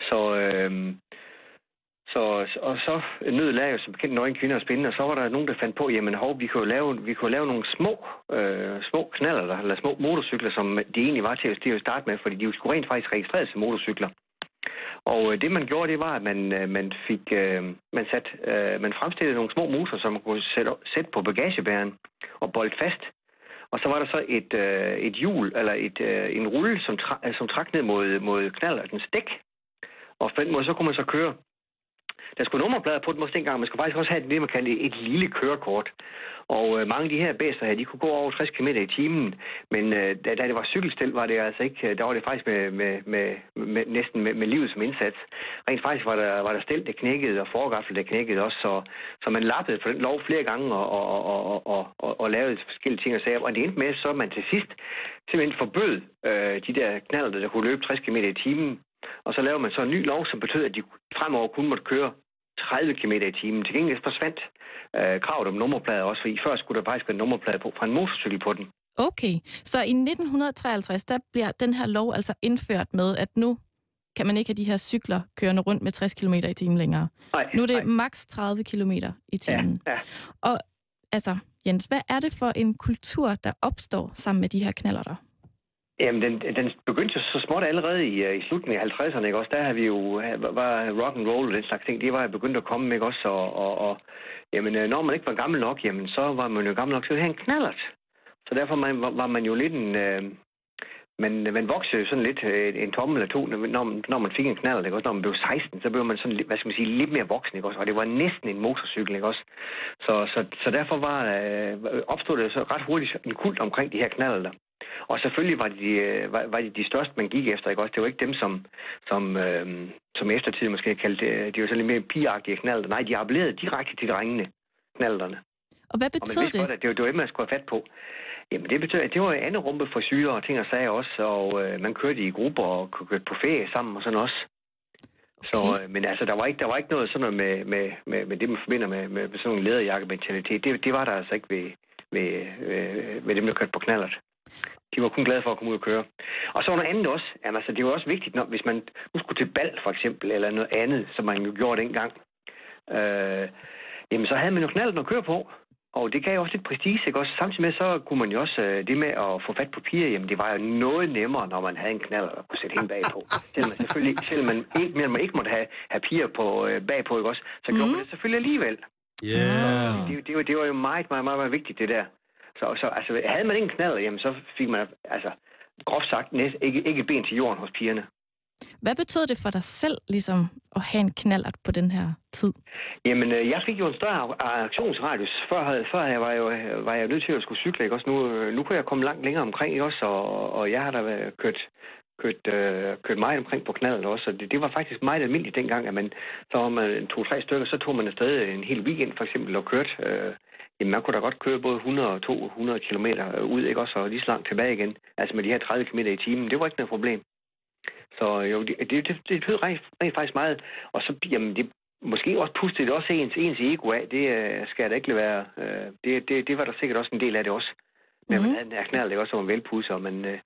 Speaker 5: Så, øhm, så, og så nød lager jo som bekendt nøgen kvinder og spændende, og så var der nogen, der fandt på, jamen hov, vi kunne lave, vi kunne lave nogle små, øh, små knaller, eller små motorcykler, som de egentlig var til at starte med, fordi de skulle rent faktisk registreres som motorcykler. Og øh, det man gjorde, det var, at man, øh, man fik, øh, man, sat, øh, man fremstillede nogle små motorer, som man kunne sætte, sætte på bagagebæren og bolde fast. Og så var der så et, øh, et hjul, eller et, øh, en rulle, som, tra- øh, som trak ned mod, mod knallertens dæk. Og på den måde, så kunne man så køre. Der skulle nummerplader på den måske dengang. Man skulle faktisk også have det, man kaldte et lille kørekort. Og øh, mange af de her bæster her, de kunne gå over 60 km i timen, men øh, da, da det var cykelstil, var det altså ikke, øh, der var det faktisk med, med, med, med næsten med, med livet som indsats. Rent faktisk var der, var der stil, der knækkede, og forgaffel, der knækkede også, så, så man lappede for den lov flere gange og, og, og, og, og, og lavede forskellige ting og sager. Og det endte med, så man til sidst simpelthen forbød øh, de der knaller, der kunne løbe 60 km i timen. Og så lavede man så en ny lov, som betød, at de fremover kun måtte køre 30 km i timen. Til gengæld forsvandt øh, kravet om nummerplader også, fordi før skulle der faktisk være nummerplade på fra en motorcykel på den.
Speaker 2: Okay, så i 1953, der bliver den her lov altså indført med, at nu kan man ikke have de her cykler kørende rundt med 60 km i timen længere.
Speaker 5: Nej,
Speaker 2: Nu er det
Speaker 5: nej.
Speaker 2: maks 30 km i timen.
Speaker 5: Ja, ja.
Speaker 2: Og altså, Jens, hvad er det for en kultur, der opstår sammen med de her knaller der?
Speaker 5: Jamen, den, den begyndte jo så småt allerede i, øh, i slutningen af 50'erne, ikke også? Der har vi jo, var rock and roll og den slags ting, det var begyndt at komme, ikke også? Og, og, og jamen, øh, når man ikke var gammel nok, jamen, så var man jo gammel nok til at have en knallert. Så derfor man, var, var man jo lidt en... Øh, man, man voksede jo sådan lidt øh, en tommel eller to, når, man- når man fik en knallert, ikke også? Når man blev 16, så blev man sådan, hvad skal man sige, lidt mere voksen, ikke også? Og det var næsten en motorcykel, ikke også? Så, så, så derfor var, øh, opstod det så ret hurtigt en kult omkring de her knallerter. Og selvfølgelig var de, øh, var, var de de største, man gik efter, ikke også? Det var ikke dem, som, som, øh, som eftertid måske kaldte, øh, de var sådan lidt mere pigeagtige knaller. Nej, de appellerede direkte til drengene, knallerne.
Speaker 2: Og hvad
Speaker 5: Og man
Speaker 2: betød det?
Speaker 5: godt, at det var, det var det, man skulle have fat på. Jamen, det betød, at det var andet rumpe for syre og ting og sager også, og øh, man kørte i grupper og kunne køre på ferie sammen og sådan også. Så,
Speaker 2: Okay.
Speaker 5: øh, men altså, der var ikke, der var ikke noget sådan noget med, med, med, med det, man forbinder med, med, med sådan en læderjakke-mentalitet. Det, det var der altså ikke ved, ved, øh, ved dem, der kørte på knallert. De var kun glade for at komme ud og køre. Og så var noget andet også. Jamen, altså, det var også vigtigt, når, hvis man nu skulle til bal, for eksempel, eller noget andet, som man jo gjorde dengang. Øh, jamen, så havde man jo knaldet at køre på. Og det gav jo også lidt prestige, ikke også? Samtidig med, så kunne man jo også, øh, det med at få fat på piger, jamen det var jo noget nemmere, når man havde en knald at kunne sætte hende bagpå. Selvom man selvfølgelig, selvom man ikke, men man ikke måtte have, have piger på, øh, bagpå, ikke også? Så gjorde
Speaker 2: Mm.
Speaker 5: man det selvfølgelig alligevel.
Speaker 3: Yeah.
Speaker 5: Det, det, var, det var jo meget, meget, meget, meget vigtigt, det der. Så, så altså, havde man ikke en knald, jamen så fik man, altså, groft sagt, næst, ikke, ikke ben til jorden hos pigerne.
Speaker 2: Hvad betød det for dig selv, ligesom, at have en knallert på den her tid?
Speaker 5: Jamen, øh, jeg fik jo en større aktionsradius. Før, havde, før jeg var, jo, var jeg nødt til at skulle cykle, ikke også? Nu, øh, nu kunne jeg komme langt længere omkring, ikke også? Og, og jeg har da været kørt, kørt, øh, kørt meget omkring på knaldet også. Og det, det var faktisk meget almindeligt dengang, at man, så var man to-tre stykker, så tog man afsted en hel weekend for eksempel og kørte. Øh, jamen, man kunne da godt køre både 100 og 200 km ud, ikke også? Og lige så langt tilbage igen. Altså med de her 30 km i timen. Det var ikke noget problem. Så jo, det, det, det, det betød rent, rent faktisk meget. Og så, jamen, det, måske også pustede det også ens, ens ego af. Det øh, skal da ikke være. Øh, det, det, det var der sikkert også en del af det også. Men
Speaker 2: Mhm.
Speaker 5: man havde den her knald, ikke også, som var velpudset, og man, øh,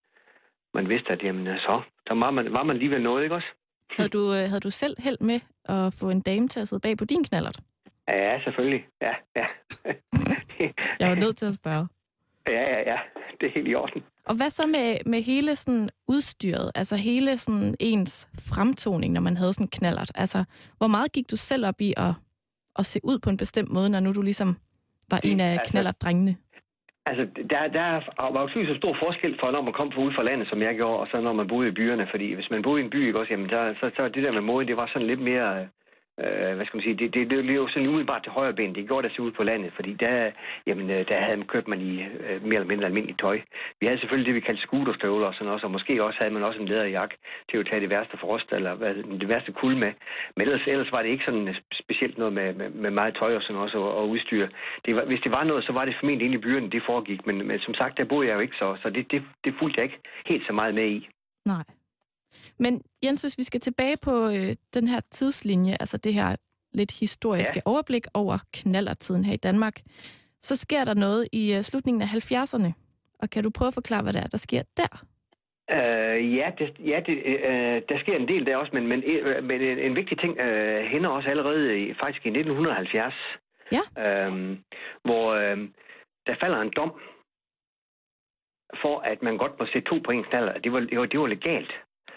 Speaker 5: man vidste, at jamen, øh, så der var man, var man alligevel noget, ikke også?
Speaker 2: Havde du, øh, havde du selv held med at få en dame til at sidde bag på din knallert?
Speaker 5: Ja, selvfølgelig. Ja, ja.
Speaker 2: Jeg var nødt til at spørge.
Speaker 5: ja, ja, ja. Det er helt i orden.
Speaker 2: Og hvad så med, med hele sådan udstyret, altså hele sådan ens fremtoning, når man havde sådan knallert? Altså, hvor meget gik du selv op i at, at se ud på en bestemt måde, når nu du ligesom var en af
Speaker 5: Altså-
Speaker 2: knallertdrengene?
Speaker 5: Altså, der, der var jo så stor forskel for, når man kom fra ude fra landet, som jeg gjorde, og så når man boede i byerne. Fordi hvis man boede i en by, ikke også, jamen der, så, så det der med mode, det var sådan lidt mere, øh, hvad skal man sige, det, det, det, løb sådan umiddelbart til højre ben. Det gjorde det ud på landet, fordi der, jamen, øh, der havde man købt man i øh, mere eller mindre almindeligt tøj. Vi havde selvfølgelig det, vi kaldte skuterstøvler og sådan også, og måske også havde man også en læderjak til at tage det værste frost, eller hvad, det værste kul med. Men ellers, ellers var det ikke sådan øh, specielt noget med, med, med meget tøj og sådan også, og, og udstyr. Det var, hvis det var noget, så var det formentlig inde i byerne, det foregik, men, men som sagt, der boede jeg jo ikke så, så det, det, det fulgte jeg ikke helt så meget med i.
Speaker 2: Nej. Men Jens, hvis vi skal tilbage på øh, den her tidslinje, altså det her lidt historiske ja. overblik over knallertiden her i Danmark, så sker der noget i øh, slutningen af 70'erne. Og kan du prøve at forklare, hvad der er, der sker der?
Speaker 5: Uh, ja, det, ja det, uh, der sker en del der også, men, men, uh, men en, en vigtig ting uh, hænder også allerede i, faktisk i 1970,
Speaker 2: ja.
Speaker 5: uh, hvor uh, der falder en dom for, at man godt må se to på en knaller. Det var, det var, det var legalt.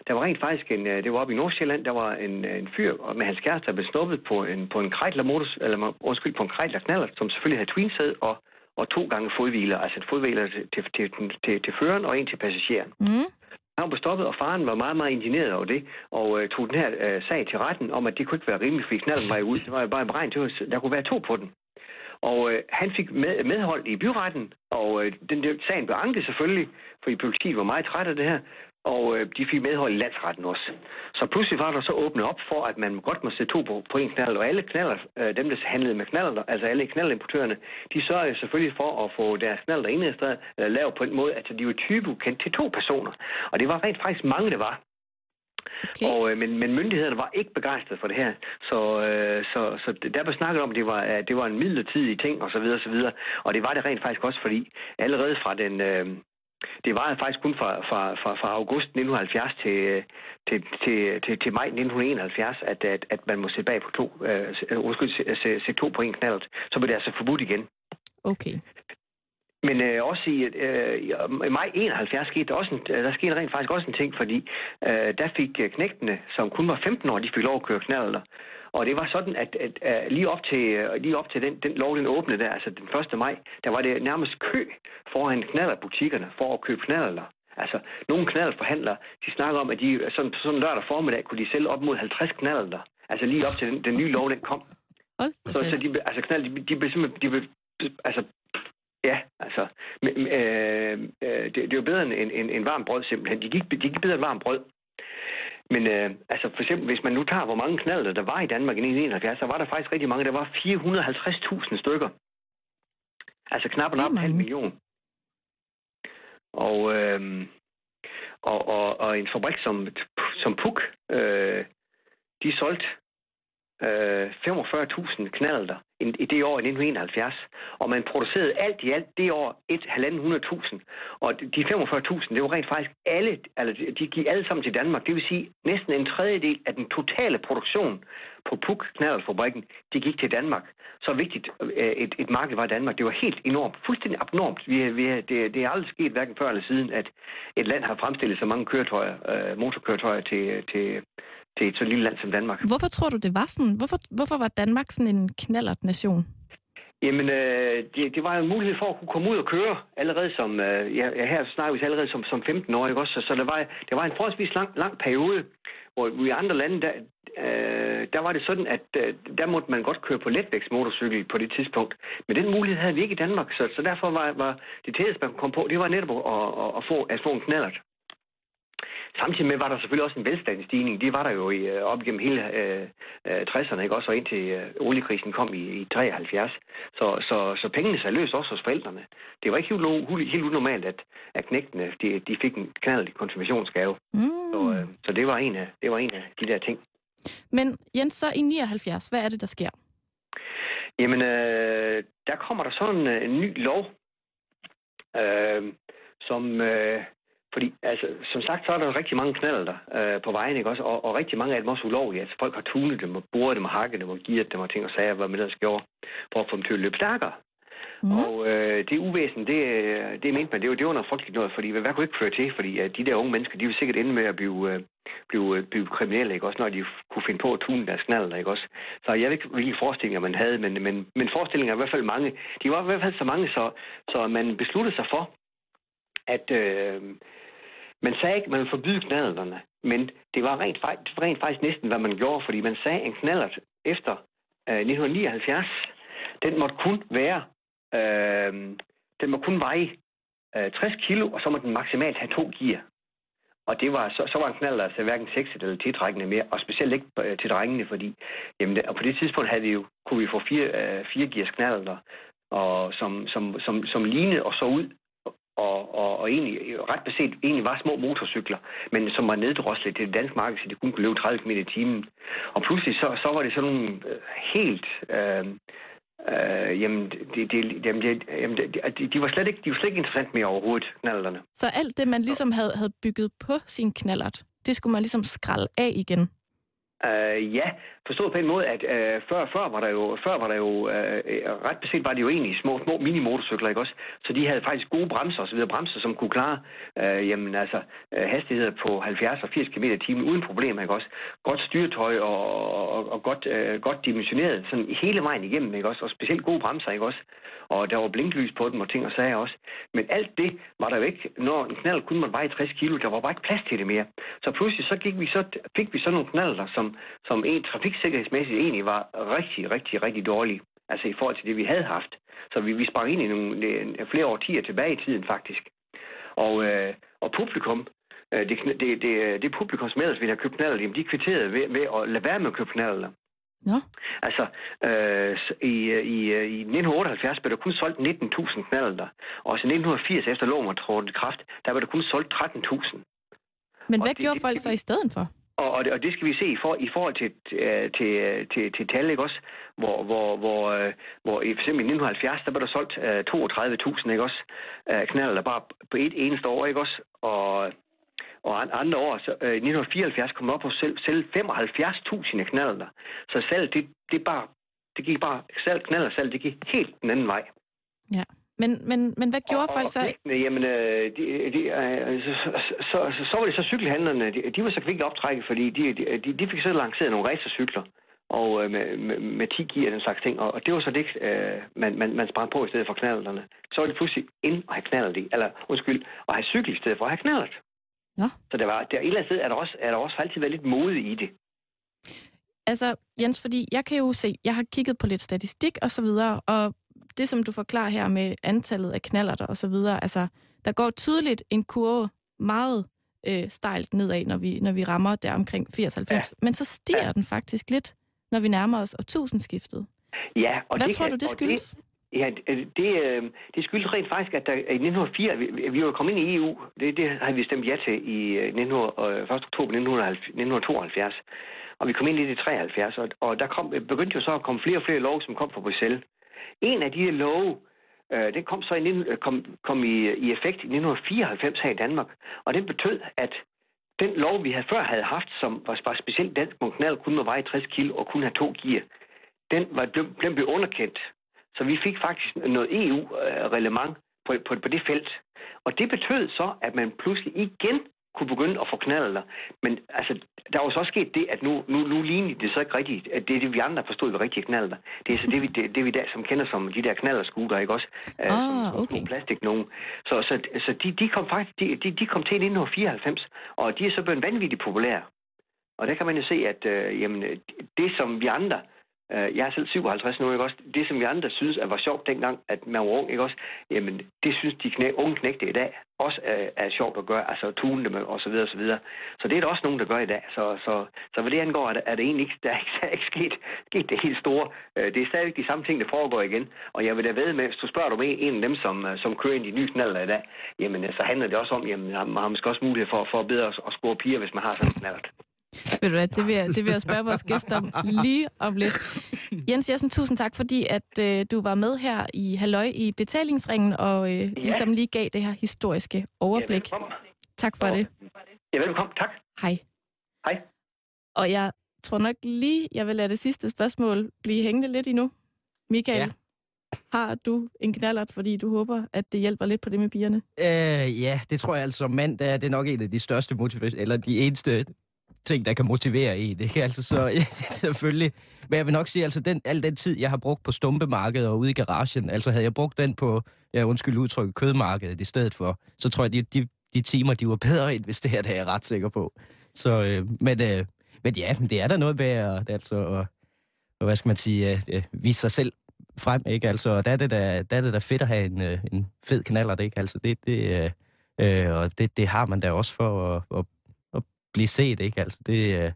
Speaker 5: Der var rent faktisk en, øh, det var oppe i Nordsjælland, der var en, øh, en fyr med hans kæreste, der blev snuppet på en, på en Kreidler motor, eller undskyld, på en Kreidler knaller, som selvfølgelig havde twinsæd og, og to gange fodhviler, altså en fodhviler til, til, til, til, til føreren og en til passageren.
Speaker 2: Mm.
Speaker 5: Han blev stoppet, og faren var meget, meget indigneret over det, og øh, tog den her øh, sag til retten om, at det kunne ikke være rimeligt, fordi knallen var ud. Det var bare en beregning til, der kunne være to på den. Og øh, han fik med, medhold i byretten, og øh, den der sagen blev anket selvfølgelig, fordi politiet var meget træt af det her, og øh, de fik medhold i landsretten også. Så pludselig var der så åbnet op for, at man godt må sætte to på, på en knald, og alle knaller, øh, dem der handlede med knaller, altså alle knaldimportørerne, de sørgede selvfølgelig for at få deres knaller indregistreret, eller lavet på en måde, at de var typekendt til to personer. Og det var rent faktisk mange, der var. Okay. Og, øh, men, men myndighederne var ikke begejstrede for det her. Så, øh, så, så der blev snakket om, at det var, at det var en midlertidig ting osv. Og, og det var det rent faktisk også, fordi allerede fra den... Øh, det var faktisk kun fra, fra, fra, fra august 1970 til, til, til, til, til maj 1971, at, at, at man må se bag på to, øh, undskyld, se, se, to på en knald. Så blev det altså forbudt igen.
Speaker 2: Okay.
Speaker 5: Men øh, også i, øh, i maj 71 skete der, også en, der skete rent faktisk også en ting, fordi øh, der fik knægtene, som kun var 15 år, de fik lov at køre knaller. Og det var sådan, at, at, at lige op til, lige op til den, den lov, den åbnede der, altså den 1. maj, der var det nærmest kø foran knallerbutikkerne for at købe knaller. Altså, nogle knallerforhandlere, de snakker om, at de sådan, sådan lørdag formiddag kunne de sælge op mod 50 knaller. Altså lige op til den, den nye lov, den kom. Så, så de, altså knald, de, de blev simpelthen, de blev, altså, ja, altså, øh, øh, det, det var bedre end en, en, en varm brød simpelthen. De gik, de gik bedre end varm brød. Men øh, altså for eksempel, hvis man nu tager, hvor mange knaller der var i Danmark i 1971, så var der faktisk rigtig mange. Der var 450.000 stykker. Altså knap en halv million. Og, øh, og, og, og en fabrik som, som Puk, øh, de solgte øh, 45.000 knaller i det år i 1971. Og man producerede alt i alt det år 1.500.000. Og de 45.000, det var rent faktisk alle, altså de gik alle sammen til Danmark. Det vil sige, næsten en tredjedel af den totale produktion på Puk knallerfabrikken, de gik til Danmark. Så vigtigt øh, et, et marked var Danmark. Det var helt enormt, fuldstændig abnormt. Vi, vi, det, det er aldrig sket, hverken før eller siden, at et land har fremstillet så mange køretøjer, øh, motorkøretøjer til, til, til et så lille land som Danmark.
Speaker 2: Hvorfor tror du, det var sådan? Hvorfor, hvorfor var Danmark sådan en knallert nation?
Speaker 5: Jamen, øh, det, det var jo en mulighed for at kunne komme ud og køre allerede som, øh, ja, her snakker vi allerede som, som 15-årig også, så, så der var, det var en forholdsvis lang, lang periode, hvor i andre lande, der, øh, der var det sådan, at øh, der måtte man godt køre på letvægtsmotorcykel på det tidspunkt. Men den mulighed havde vi ikke i Danmark, så, så derfor var, var det tætteste, man kom på, det var netop at, at, at, få, at få en knallert. Samtidig med var der selvfølgelig også en velstandsstigning. Det var der jo i, øh, op igennem hele øh, 60'erne, øh, ikke? også indtil øh, oliekrisen kom i, i 73. Så, så, så pengene sig løst også hos forældrene. Det var ikke helt, helt unormalt, at, at knægtene de, de fik en knald konfirmationsgave. Mm. Så, øh, så det, var en af, det var en af de der ting.
Speaker 2: Men Jens, så i 79, hvad er det, der sker?
Speaker 5: Jamen, øh, der kommer der sådan en, en ny lov, øh, som... Øh, fordi, altså, som sagt, så er der rigtig mange knaller der øh, på vejen, ikke også? Og, og rigtig mange af dem også ulovlige. Altså, folk har tunet dem og boret dem og hakket dem og givet dem og ting og sager, hvad man ellers gjorde, for at få dem til at løbe stærkere. Mm. Og øh, det uvæsen, det, det mente man, det var, det var noget frygteligt noget, fordi hvad, hvad kunne ikke føre til? Fordi øh, de der unge mennesker, de vil sikkert ende med at blive, øh, blive, øh, blive kriminelle, ikke også, når de kunne finde på at tune deres knaller, ikke også? Så jeg ved ikke, hvilke forestillinger man havde, men, men, men forestillinger er i hvert fald mange. De var i hvert fald så mange, så, så man besluttede sig for, at, øh, man sagde ikke, at man ville forbyde knallerne, men det var rent, rent faktisk næsten, hvad man gjorde, fordi man sagde, at en knallert efter øh, 1979, den måtte kun være, øh, den må kun veje øh, 60 kilo, og så må den maksimalt have to gear. Og det var, så, så var en knald altså hverken sexet eller tiltrækkende mere, og specielt ikke øh, til drengene, fordi jamen, og på det tidspunkt havde vi jo, kunne vi få fire, øh, fire gears knaller, og som, som, som, som lignede og så ud, og, og, og egentlig, ret beset egentlig var små motorcykler, men som var neddroslet til det danske marked, så de kun kunne løbe 30 km i timen. Og pludselig så, så var det sådan nogle øh, helt... Øh, Øh, jamen, det, det, jamen, det, jamen de, de, var slet ikke, de var slet ikke interessant mere overhovedet, knallerne.
Speaker 2: Så alt det, man ligesom havde, havde bygget på sin knallert, det skulle man ligesom skralde af igen?
Speaker 5: Øh, ja, forstået på en måde, at øh, før, før var der jo, før var der jo øh, ret beset var det jo egentlig små, små minimotorcykler, ikke også? Så de havde faktisk gode bremser og så videre, bremser, som kunne klare øh, jamen, altså, øh, hastigheder på 70 og 80 km i timen uden problemer, ikke også? Godt styretøj og, og, og godt, øh, godt dimensioneret sådan hele vejen igennem, ikke også? Og specielt gode bremser, ikke også? Og der var blinklys på dem og ting og sager også. Men alt det var der jo ikke, når en knald kun måtte veje 60 kilo, der var bare ikke plads til det mere. Så pludselig så, gik vi så fik vi så nogle knaller, som, som en trafiksikkerhedsmæssigt egentlig var rigtig, rigtig, rigtig dårlige. Altså i forhold til det, vi havde haft. Så vi, vi sprang ind i nogle øh, flere årtier tilbage i tiden faktisk. Og, øh, og publikum, øh, det, det, det, det publikum, som ellers ville have købt knaller, de kvitterede ved, ved at lade være med at købe knaller.
Speaker 2: Nå.
Speaker 5: Altså, øh, i, i, i 1978 blev der kun solgt 19.000 knaller, og i 1980, efter loven var trådt i kraft, der blev der kun solgt 13.000.
Speaker 2: Men hvad og gjorde det, folk så i stedet for?
Speaker 5: Og, og, det, og det skal vi se i, for, i forhold til, øh, til, til, til tal, ikke også? Hvor, hvor, hvor, øh, hvor i for eksempel i 1970, der blev der solgt uh, 32.000, ikke også? Uh, knaller bare på et eneste år, ikke også? Og og andre år, så, øh, 1974 kom op på selv, selv 75.000 knaller. Så selv det, det, bare, det gik bare, selv knaller selv, det gik helt den anden vej.
Speaker 2: Ja. Men, men, men hvad gjorde og, folk så?
Speaker 5: Og, jamen, øh, de, de, øh, så, så, så, så var det så cykelhandlerne, de, de var så ikke optrækket, fordi de, de, de fik så lanceret nogle racercykler og øh, med, med, med 10 gear og den slags ting. Og, og det var så det, øh, man, man, man sprang på i stedet for knallerne. Så var det pludselig ind at have knallet i, eller undskyld, at have cykel i stedet for at have knallet.
Speaker 2: Ja.
Speaker 5: Så det var, der, et eller andet sted er der, også, er der også altid været lidt mode i det.
Speaker 2: Altså, Jens, fordi jeg kan jo se, jeg har kigget på lidt statistik og så videre, og det, som du forklarer her med antallet af knaller og så videre, altså, der går tydeligt en kurve meget øh, stejlt nedad, når vi, når vi rammer der omkring 80-90, ja. men så stiger ja. den faktisk lidt, når vi nærmer os årtusindskiftet.
Speaker 5: Ja, og
Speaker 2: Hvad
Speaker 5: det
Speaker 2: tror
Speaker 5: kan,
Speaker 2: du, det skyldes?
Speaker 5: Det, Ja, det, øh, øh, det skyldes rent faktisk, at der, i 1904, vi, vi var kommet ind i EU, det, det havde vi stemt ja til i øh, 1900, 1. oktober 1972, og vi kom ind i det 73, og, og der kom, begyndte jo så at komme flere og flere love, som kom fra Bruxelles. En af de her love, øh, den kom så i, kom, kom i, i effekt i 1994 her i Danmark, og den betød, at den lov, vi havde før havde haft, som var, var specielt dansk, hvor knald kun må veje 60 kilo og kun have to gear, den, var, den blev underkendt så vi fik faktisk noget EU-relevant på, på, på det felt. Og det betød så, at man pludselig igen kunne begynde at få knaller. Men altså, der var så også sket det, at nu, nu, nu lignede det så ikke rigtigt, at det er det, vi andre forstod ved rigtige knaller. Det er så det, vi, det, det, vi der, som kender som de der knallerskuter, ikke også?
Speaker 2: Ah, som, okay.
Speaker 5: Som plastik nogen. Så, så, så de, de kom faktisk, de, de, de kom til i 1994, og de er så blevet vanvittigt populære. Og der kan man jo se, at øh, jamen, det, som vi andre Øh, Øh, jeg er selv 57 nu, ikke også? Det, som vi andre synes, at var sjovt dengang, at man var ung, ikke også? Jamen, det synes de knæ, unge knægte i dag også er, er sjovt at gøre, altså tune dem og så videre og så videre. Så det er der også nogen, der gør i dag. Så, så, så hvad det angår, er det, er det egentlig ikke, der er ikke, der er ikke sket, sket det helt store. Øh, det er stadig de samme ting, der foregår igen. Og jeg vil da ved med, hvis du spørger du med en af dem, som, øh, som kører ind i de nye knaller i dag, jamen så handler det også om, jamen man har måske også mulighed for, for at bedre at score piger, hvis man har sådan en knallert.
Speaker 2: Ved du hvad, det vil, jeg, det vil jeg spørge vores gæster om lige om lidt. Jens Jessen, tusind tak, fordi at øh, du var med her i Halløj i betalingsringen og øh, ja. ligesom lige gav det her historiske overblik. Ja, tak for og, det.
Speaker 5: Ja, velkommen. Tak.
Speaker 2: Hej.
Speaker 5: Hej.
Speaker 2: Og jeg tror nok lige, jeg vil lade det sidste spørgsmål blive hængende lidt endnu. Michael, ja. har du en knallert, fordi du håber, at det hjælper lidt på det med pigerne?
Speaker 4: Øh, ja, det tror jeg altså mand, det er, det er nok en af de største motivationer, eller de eneste ting, der kan motivere en. Ikke? Altså, så selvfølgelig. Men jeg vil nok sige, altså den, al den tid, jeg har brugt på stumpemarkedet og ude i garagen, altså havde jeg brugt den på, ja, undskyld udtryk, kødmarkedet i stedet for, så tror jeg, de, de, de timer, de var bedre investeret, det er jeg ret sikker på. Så, øh, men, øh, men ja, det er der noget med at, altså, og hvad skal man sige, øh, øh, vise sig selv frem, ikke? Altså, og der er det da, der er det da fedt at have en, øh, en fed kanaler, ikke? Altså, det, det, øh, øh, og det, det har man da også for at, at blive set, ikke? Altså, det, øh,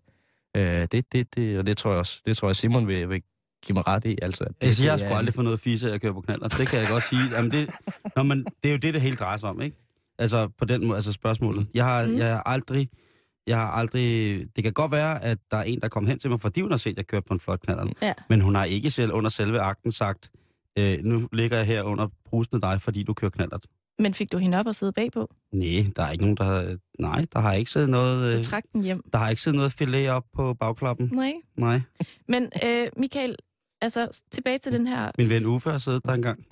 Speaker 4: øh, det, det, det, og det tror jeg også, det tror jeg Simon vil, vil give mig ret i. Altså, det,
Speaker 3: Altså, jeg har sgu aldrig fået noget fisse af at køre på knaller. Det kan jeg godt sige. Jamen, det, nå, men det er jo det, det hele drejer sig om, ikke? Altså, på den måde, altså spørgsmålet. Jeg har,
Speaker 2: Mm.
Speaker 3: jeg har aldrig... Jeg har aldrig... Det kan godt være, at der er en, der kom hen til mig, fordi hun har set, at jeg kører på en flot knaller.
Speaker 2: Ja.
Speaker 3: Men hun har ikke selv under selve akten sagt, øh, nu ligger jeg her under brusen af dig, fordi du kører knallert.
Speaker 2: Men fik du hende op og sidde bagpå?
Speaker 3: Nej, der er ikke nogen, der har... Nej, der har ikke siddet noget...
Speaker 2: Du
Speaker 3: Øh,
Speaker 2: trak den hjem?
Speaker 3: der har ikke siddet noget filet op på bagklappen.
Speaker 2: Nej.
Speaker 3: Nej.
Speaker 2: Men øh, Michael, altså tilbage til den her...
Speaker 3: Min ven Uffe har siddet der engang.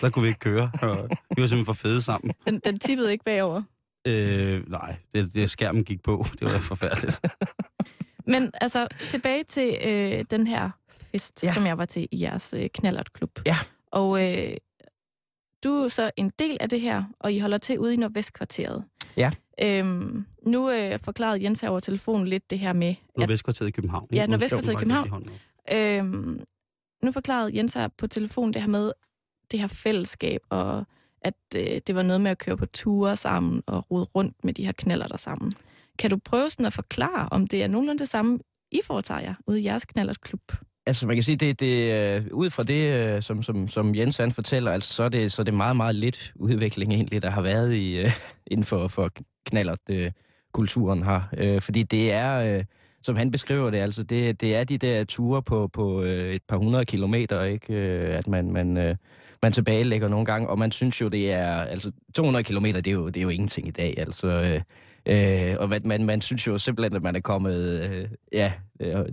Speaker 3: Der kunne vi ikke køre, og vi var simpelthen for fede sammen.
Speaker 2: Den, den tippede ikke bagover.
Speaker 3: Øh, nej, det, det skærmen gik på. Det var forfærdeligt.
Speaker 2: Men altså, tilbage til øh, den her fest, ja.
Speaker 4: Ja.
Speaker 2: som jeg var til i jeres øh, knallertklub.
Speaker 4: Ja.
Speaker 2: Og øh, du er så en del af det her, og I holder til ude i Nordvestkvarteret.
Speaker 4: Ja.
Speaker 2: Øhm, nu øh, forklarede Jens her over telefonen lidt det her med,
Speaker 3: Nordvestkvarteret i København.
Speaker 2: Ja? Nordvestkvarteret i København. Øhm, nu forklarede Jens her på telefon det her med det her fællesskab, og at øh, det var noget med at køre på ture sammen og rode rundt med de her knaller der sammen. Kan du prøve sådan at forklare, om det er nogenlunde det samme, I foretager jer ude i jeres knallertklub?
Speaker 4: Altså, man kan sige, det, det øh, ud fra det, øh, som, som, som Jens han fortæller, altså, så, er det, så er det meget, meget lidt udvikling egentlig, der har været i, øh, inden for, for knallert øh, kulturen her. Øh, fordi det er, øh, som han beskriver det, altså det, det er de der ture på, på øh, et par hundrede kilometer, ikke? Øh, at man, man, øh, man tilbagelægger nogle gange, og man synes jo, det er, altså 200 kilometer, det er jo, det er jo ingenting i dag, altså... Øh, Øh, og man, man, man synes jo simpelthen, at man er kommet, øh, ja, øh,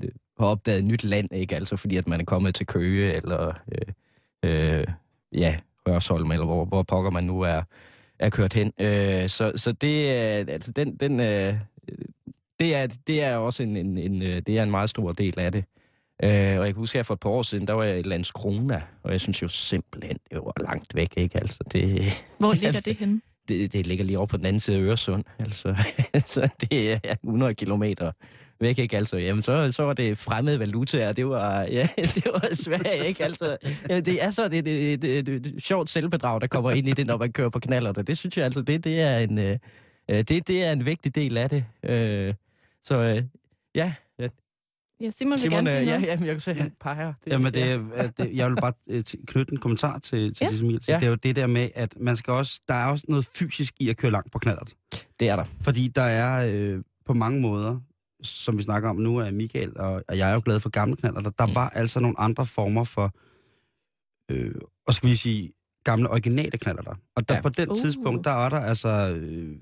Speaker 4: har opdaget et nyt land, ikke? Altså fordi, at man er kommet til Køge, eller øh, øh, ja, Hørsholm, eller hvor, hvor pokker man nu er, er kørt hen. Øh, så, så det er, altså den, den øh, det er, det er også en, en, en, øh, det er en meget stor del af det. Øh, og jeg kan huske her for et par år siden, der var jeg i Landskrona, og jeg synes jo simpelthen, det var langt væk, ikke? Altså det,
Speaker 2: Hvor ligger det henne?
Speaker 4: det, det ligger lige over på den anden side af Øresund. Altså, så det er 100 kilometer væk, ikke? Altså, jamen, så, så var det fremmede valuta, og det var, ja, det var svært, ikke? Altså, ja, det er så det, det, det, det, det, sjovt selvbedrag, der kommer ind i det, når man kører på knaller. Det synes jeg altså, det, det er en, øh, øh, det, det er en vigtig del af det. Øh, så øh, ja, ja,
Speaker 2: Ja, Simon vil
Speaker 4: Simon,
Speaker 2: gerne
Speaker 4: øh,
Speaker 2: sige
Speaker 4: ja,
Speaker 2: noget.
Speaker 4: ja, men jeg kan se, han par her. Det,
Speaker 3: Jamen, det,
Speaker 4: ja.
Speaker 3: er, at det, jeg vil bare øh, knytte en kommentar til, til
Speaker 2: Ja.
Speaker 3: ja. det, Emil.
Speaker 4: Ja.
Speaker 3: Det er jo det der med, at man skal også, der er også noget fysisk i at køre langt på knallert.
Speaker 4: det er der.
Speaker 3: Fordi der er øh, på mange måder, som vi snakker om nu, er Michael og, og jeg er jo glad for gamle knaller. Der, der
Speaker 4: Mm.
Speaker 3: var altså nogle andre former for, øh, og skal vi sige, gamle originale knaller der. Og der,
Speaker 4: Ja.
Speaker 3: ja. på den
Speaker 2: Uh.
Speaker 3: tidspunkt, der er der altså øh,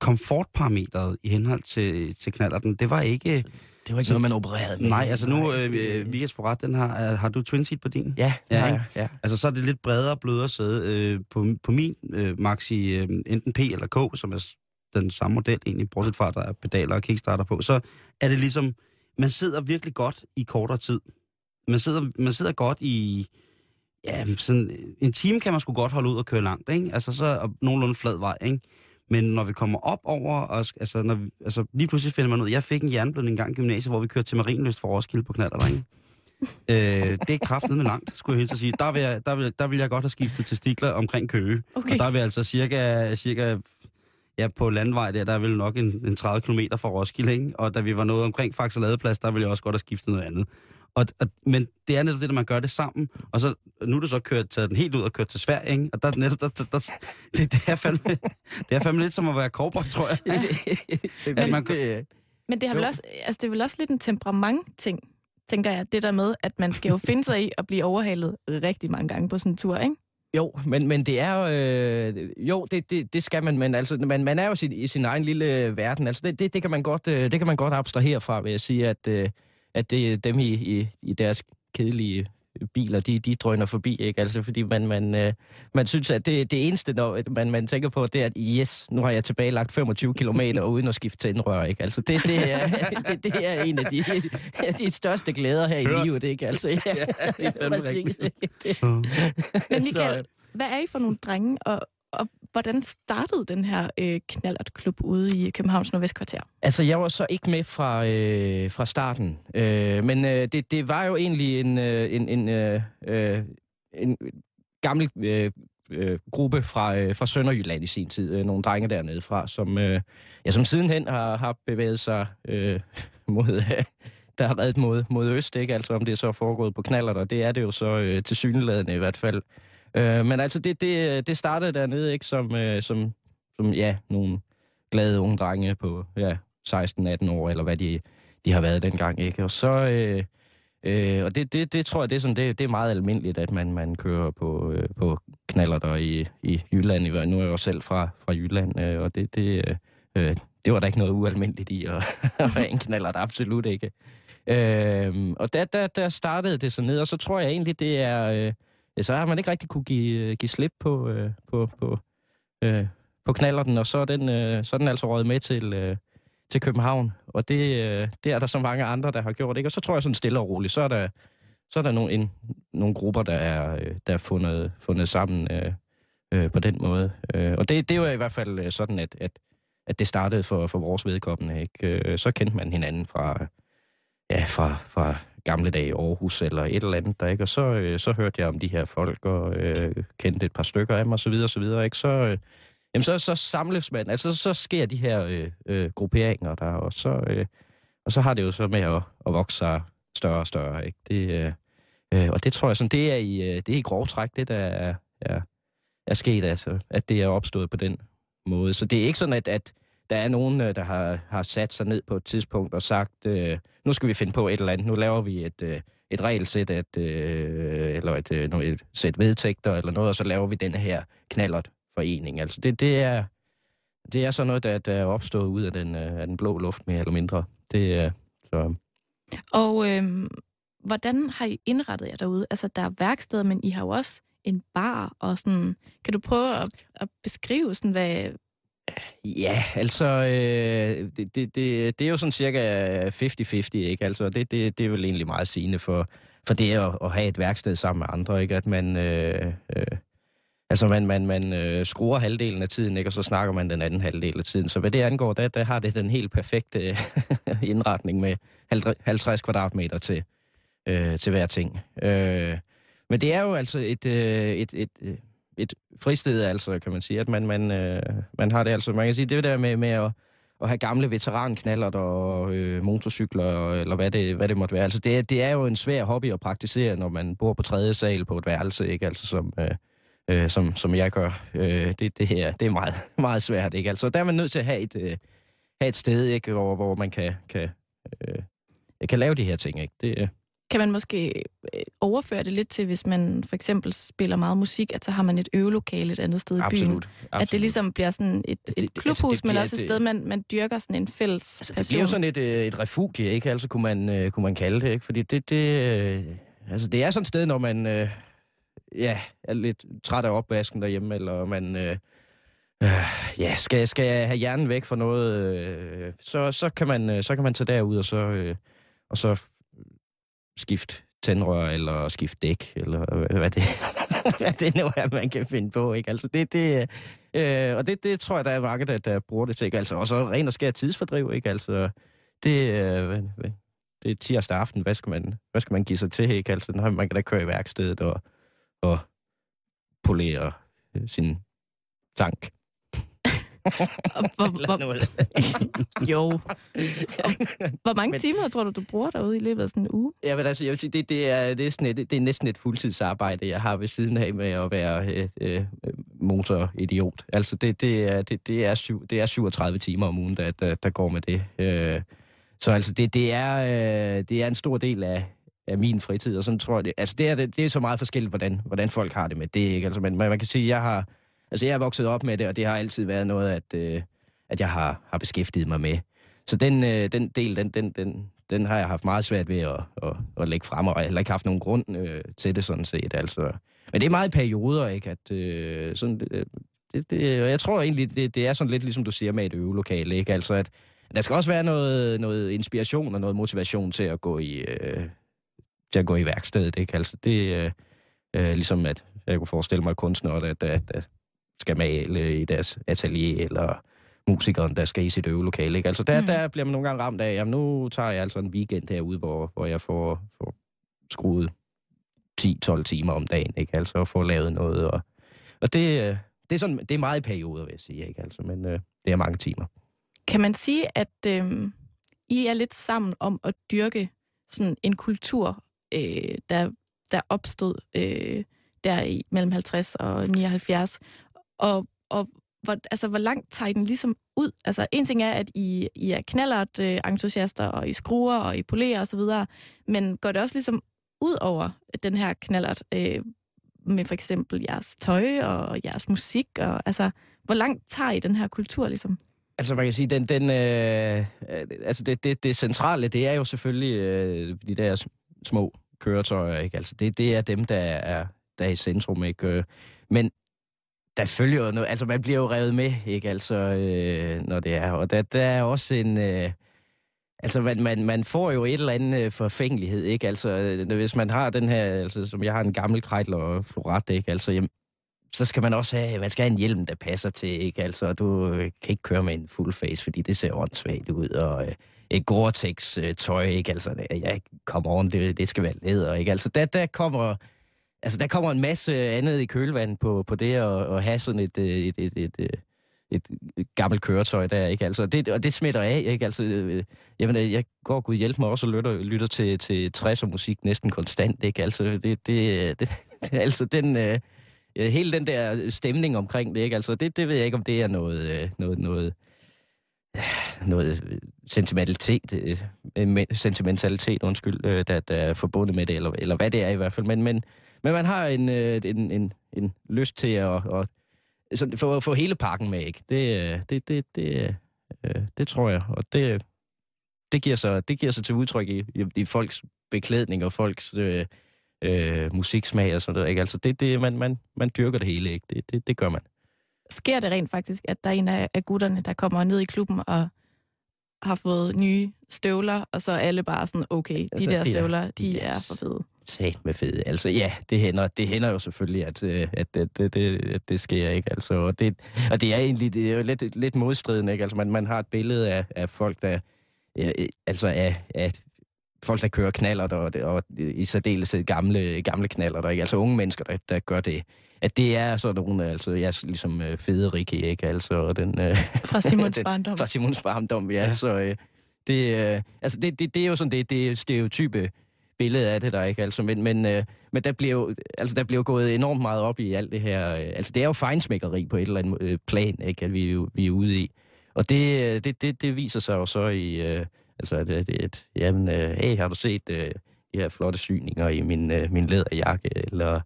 Speaker 3: komfortparametret i henhold til, til knallerten. Det var ikke...
Speaker 4: Det var ikke noget, man opererede med.
Speaker 3: Nej, altså nu, øh, øh, Vikas Forret, den har, har du twin seat på din?
Speaker 4: Ja,
Speaker 3: Ja,
Speaker 4: jeg, ja.
Speaker 3: Altså, så er det lidt bredere, blødere sæde. Øh, på, på min øh, Maxi, øh, enten P eller K, som er den samme model egentlig, bortset fra, at der er pedaler og kickstarter på, så er det ligesom, man sidder virkelig godt i kortere tid. Man sidder, man sidder godt i, ja, sådan, en time kan man sgu godt holde ud og køre langt, ikke? Altså, så nogenlunde flad vej, ikke? Men når vi kommer op over, og, altså, når vi, altså lige pludselig finder man ud, jeg fik en hjerneblødning en gang i gymnasiet, hvor vi kørte til Marienløst for Roskilde på knaller, ikke? øh, det er kraftet med langt, skulle jeg helt sige. Der vil jeg, der, vil, der vil jeg godt have skiftet til stikler omkring Køge.
Speaker 2: Okay.
Speaker 3: Og der er vi altså cirka, cirka ja, på landvej der, der er vel nok en, en 30 km fra Roskilde, ikke? Og da vi var nået omkring Faxe Ladeplads, der ville jeg også godt have skiftet noget andet. Og, og, men det er netop det, at man gør det sammen, og så, nu er du så kørt taget den helt ud og kørt til Sverige, ikke? Og der, er netop, der, der, der, det, det, er fandme, det er fandme lidt som at være cowboy, tror jeg.
Speaker 4: det,
Speaker 3: At man-
Speaker 4: det,
Speaker 2: Men det, har vel også, altså det er vel også lidt en temperament-ting, tænker jeg. Det der med, at man skal jo finde sig i at blive overhalet rigtig mange gange på sådan en tur, ikke?
Speaker 4: Jo, men, men det er jo... Øh, jo, det, det, det skal man, men altså, man, man er jo sin, i sin egen lille verden. Altså, det, det, det, kan man godt, øh, det kan man godt abstrahere fra, vil jeg sige, at, øh, at det er dem i, i, i deres kedelige biler, de, de drøner forbi, ikke? Altså, fordi man, man, øh, man synes, at det, det eneste, når man, man tænker på, det er, at yes, nu har jeg tilbagelagt 25 km uden at skifte tændrør, ikke? Altså, det, det, er, det, det er en af de, de største glæder her i
Speaker 3: Hørt.
Speaker 4: livet, ikke? Altså, ja,
Speaker 3: det er fandme rigtigt.
Speaker 2: Men
Speaker 4: Så,
Speaker 2: Michael, hvad er I for nogle drenge, og, og hvordan startede den her øh, knallertklub ude i Københavns Nordvestkvarter?
Speaker 4: Altså, jeg var så ikke med fra, øh, fra starten. Øh, men øh, det, det var jo egentlig en, øh, en, en, øh, øh, en gammel øh, øh, gruppe fra, øh, fra Sønderjylland i sin tid. Øh, nogle drenge dernede fra, som, øh, ja, som sidenhen har, har bevæget sig øh, mod... der har været mod, mod øst, ikke? Altså om det er så foregået på knaller og det er det jo så øh, til syneladende i hvert fald. Øh, men altså, det, det, det startede dernede, ikke? Som, øh, som, som, ja, nogle glade unge drenge på, ja, 16-18 år, eller hvad de, de har været dengang, ikke? Og så... Øh, Øh, og det, det, det tror jeg, det er, sådan, det, det er meget almindeligt, at man, man kører på, øh, på knaller der i, i Jylland. Nu er jeg jo selv fra, fra Jylland, øh, og det, det, øh, øh det var der ikke noget ualmindeligt i at, at have en knaller, der absolut ikke. Øh, og der, der, der startede det så ned, og så tror jeg egentlig, det er... Øh, så har man ikke rigtig kunne give, øh, give slip på, øh, på, på, øh, på knallerten, og så er den, øh, så er den altså røget med til... Øh, til København, og det, øh, det er der så mange andre, der har gjort. Ikke? Og så tror jeg sådan stille og roligt, så er der, så er der nogle, en, nogle grupper, der er, øh, der er fundet, fundet sammen øh, øh, på den måde. Øh, og det, det var i hvert fald øh, sådan, at, at, at det startede for, for vores vedkommende. Ikke? Så kendte man hinanden fra, ja, fra, fra gamle dage i Aarhus eller et eller andet, der, ikke? og så, øh, så hørte jeg om de her folk, og øh, kendte et par stykker af dem, og så videre, og så videre, ikke? Så, øh, jamen så, så samles man, altså så sker de her øh, øh, grupperinger der, og så, øh, og så har det jo så med at, at vokse sig større og større, ikke? Det, øh, øh og det tror jeg sådan, det er i, øh, det er i grov træk, det der er, er, er sket, altså, at det er opstået på den måde. Så det er ikke sådan, at, at der er nogen, øh, der har, har sat sig ned på et tidspunkt og sagt, øh, nu skal vi finde på et eller andet, nu laver vi et, øh, et regelsæt, at, øh, eller et, øh, et sæt vedtægter eller noget, og så laver vi den her knallert forening. Altså det, det, er, det er sådan noget, der, der er opstået ud af den, øh, af den blå luft, mere eller mindre. Det er så...
Speaker 2: Og øh, hvordan har I indrettet jer derude? Altså, der er værksteder, men I har jo også en bar og sådan... Kan du prøve at, at beskrive sådan, hvad...
Speaker 4: Ja, altså, øh, det, det, det, det er jo sådan cirka 50-50, ikke? Altså, det, det, det er vel egentlig meget sigende for, for det at, at have et værksted sammen med andre, ikke? At man... Øh, øh, Altså, man, man, man øh, skruer halvdelen af tiden, ikke? og så snakker man den anden halvdel af tiden. Så hvad det angår, der, der har det den helt perfekte øh, indretning med 50 kvadratmeter til, øh, til hver ting. Øh, men det er jo altså et, øh, et, et, et, et fristed, altså, kan man sige, at man, man, øh, man har det altså, man kan sige, det der med, med at, at have gamle veteranknaller og øh, motorcykler, eller hvad det, hvad det måtte være. Altså, det, det er jo en svær hobby at praktisere, når man bor på tredje sal på et værelse, ikke? Altså, som... Øh, øh, som, som jeg gør. Øh, det, det her, det er meget, meget svært, ikke? Altså, der er man nødt til at have et, øh, have et sted, ikke? Hvor, hvor man kan, kan, øh, kan lave de her ting, ikke? Det, øh.
Speaker 2: Kan man måske øh, overføre det lidt til, hvis man for eksempel spiller meget musik, at så har man et øvelokale et andet sted i byen?
Speaker 4: Absolut.
Speaker 2: At det ligesom bliver sådan et, et altså, klubhus, altså, men også et sted, man, man dyrker sådan en fælles
Speaker 4: altså, Det bliver jo sådan et, øh, et refugie, ikke? Altså kunne man, uh, kunne man kalde det, ikke? Fordi det, det, altså, det er sådan et sted, når man... Ja, er lidt træt af opvasken derhjemme, eller man øh, øh, ja, skal, skal jeg have hjernen væk fra noget, øh, så, så, kan man, øh, så kan man tage derud og så, øh, og så skift tændrør, eller skift dæk, eller hvad det, hvad det nu er, man kan finde på. Ikke? Altså det, det, øh, og det, det tror jeg, der er mange, der, der bruger det til. Ikke? Altså, og så ren og skær tidsfordriv. Ikke? Altså, det, øh, det er tirsdag aften. Hvad skal, man, hvad skal man give sig til? Ikke? Altså, når man kan da køre i værkstedet og og polere øh, sin tank
Speaker 2: hvor, hvor, jo. hvor mange timer tror du, du bruger derude i løbet af sådan en uge?
Speaker 4: Ja, men altså, jeg vil sige, det, det, er, det, er sådan et, det er næsten et fuldtidsarbejde, jeg har ved siden af med at være øh, øh, motoridiot. Altså, det, det, er, det, det, er syv, det er 37 timer om ugen, der, der, der går med det. Øh, så altså, det, det, er, øh, det er en stor del af, af min fritid, og sådan tror jeg det. Altså, det er, det, det er så meget forskelligt, hvordan, hvordan folk har det med det, ikke? Altså, men man, man kan sige, jeg har, altså, jeg er vokset op med det, og det har altid været noget, at, øh, at jeg har, har beskæftiget mig med. Så den, øh, den del, den, den, den, den har jeg haft meget svært ved at, at, at lægge frem, og jeg har heller ikke haft nogen grund øh, til det, sådan set. Altså. Men det er meget i perioder, ikke? At, øh, sådan, øh, det, det, og jeg tror egentlig, det, det er sådan lidt ligesom du siger med et øvelokale, ikke? Altså, at der skal også være noget, noget inspiration og noget motivation til at gå i, øh, til at gå i værkstedet. Ikke? Altså, det er øh, øh, ligesom, at jeg kunne forestille mig kunstnere, at, at, at, skal male i deres atelier, eller musikeren, der skal i sit øvelokale. Ikke? Altså der, mm. der bliver man nogle gange ramt af, jamen nu tager jeg altså en weekend herude, hvor, hvor jeg får, får skruet 10-12 timer om dagen, ikke? Altså at få lavet noget. Og, og det, øh, det, er sådan, det er meget i perioder, vil jeg sige, ikke? Altså, men øh, det er mange timer.
Speaker 2: Kan man sige, at øh, I er lidt sammen om at dyrke sådan en kultur, øh, der, der opstod øh, der i mellem 50 og 79, og, og hvor, altså, hvor langt tager den ligesom ud? Altså, en ting er, at I, I er knallert øh, entusiaster, og I skruer, og I polerer osv., men går det også ligesom ud over den her knallert øh, med for eksempel jeres tøj og jeres musik? Og, altså, hvor langt tager I den her kultur ligesom?
Speaker 4: Altså man kan sige, den, den, øh, altså det, det, det centrale, det er jo selvfølgelig øh, de der små køretøjer, ikke? Altså det, det er dem, der er, der er i centrum, ikke? Øh, men der følger jo noget, altså man bliver jo revet med, ikke? Altså, øh, når det er, og der, der er også en, øh, altså man, man, man får jo et eller andet øh, forfængelighed, ikke? Altså, øh, hvis man har den her, altså som jeg har en gammel krejtler og Florat, ikke? Altså, jamen, så skal man også have, man skal have en hjelm, der passer til, ikke? Altså, du øh, kan ikke køre med en full face, fordi det ser åndssvagt ud, og øh, et Gore-Tex-tøj, øh, ikke? Altså, jeg kommer on, det, det skal være læder, ikke? Altså, der, der kommer... Altså, der kommer en masse andet i kølvandet på, på det at, at have sådan et, øh, et, et, et, et, et gammelt køretøj der, ikke? Altså, det, og det smitter af, ikke? Altså, øh, jamen, jeg går gud hjælp mig også og lytter, lytter til, til 60'er musik næsten konstant, ikke? Altså, det, det, det, altså den, øh, hele den der stemning omkring det, ikke? Altså, det, det ved jeg ikke, om det er noget, noget, noget, noget sentimentalitet, sentimentalitet, undskyld, der, der er forbundet med det, eller, eller hvad det er i hvert fald. Men, men, men man har en, en, en, en lyst til at, at sådan, få, få hele pakken med, ikke? Det, det, det, det, det tror jeg, og det, det, giver sig, det giver sig til udtryk i, i, i folks beklædning og folks øh, øh, musiksmag og sådan noget, ikke? Altså, det, det, man, man, man dyrker det hele, ikke? Det, det, det gør man
Speaker 2: sker det rent faktisk, at der er en af gutterne, der kommer ned i klubben og har fået nye støvler, og så er alle bare sådan, okay, de altså, der støvler, de, de er, er for fede.
Speaker 4: Sat med fede. Altså ja, det hænder, det hænder jo selvfølgelig, at, øh, at, at, at, det, at det sker, ikke? Altså, og, det, og det er egentlig det er jo lidt, lidt modstridende, ikke? Altså man, man har et billede af, af folk, der ja, altså af, af folk, der kører knaller, og, og i særdeleshed gamle, gamle knaller, der, ikke? altså unge mennesker, der, der gør det at det er sådan nogle, altså, jeg er ligesom øh, fede Rikke, ikke? Altså, den, øh,
Speaker 2: fra Simons barndom.
Speaker 4: fra Simons barndom, ja. ja. Så øh, det, øh, altså, det, det, det er jo sådan det, det stereotype billede af det der, ikke? Altså, men, men, øh, men der bliver jo altså, der bliver gået enormt meget op i alt det her. Øh, altså, det er jo fejnsmækkeri på et eller andet øh, plan, ikke? At vi, vi er ude i. Og det, øh, det, det, det viser sig jo så i, øh, altså, at det er et, jamen, øh, hey, har du set øh, de her flotte syninger i min, øh, min læderjakke, eller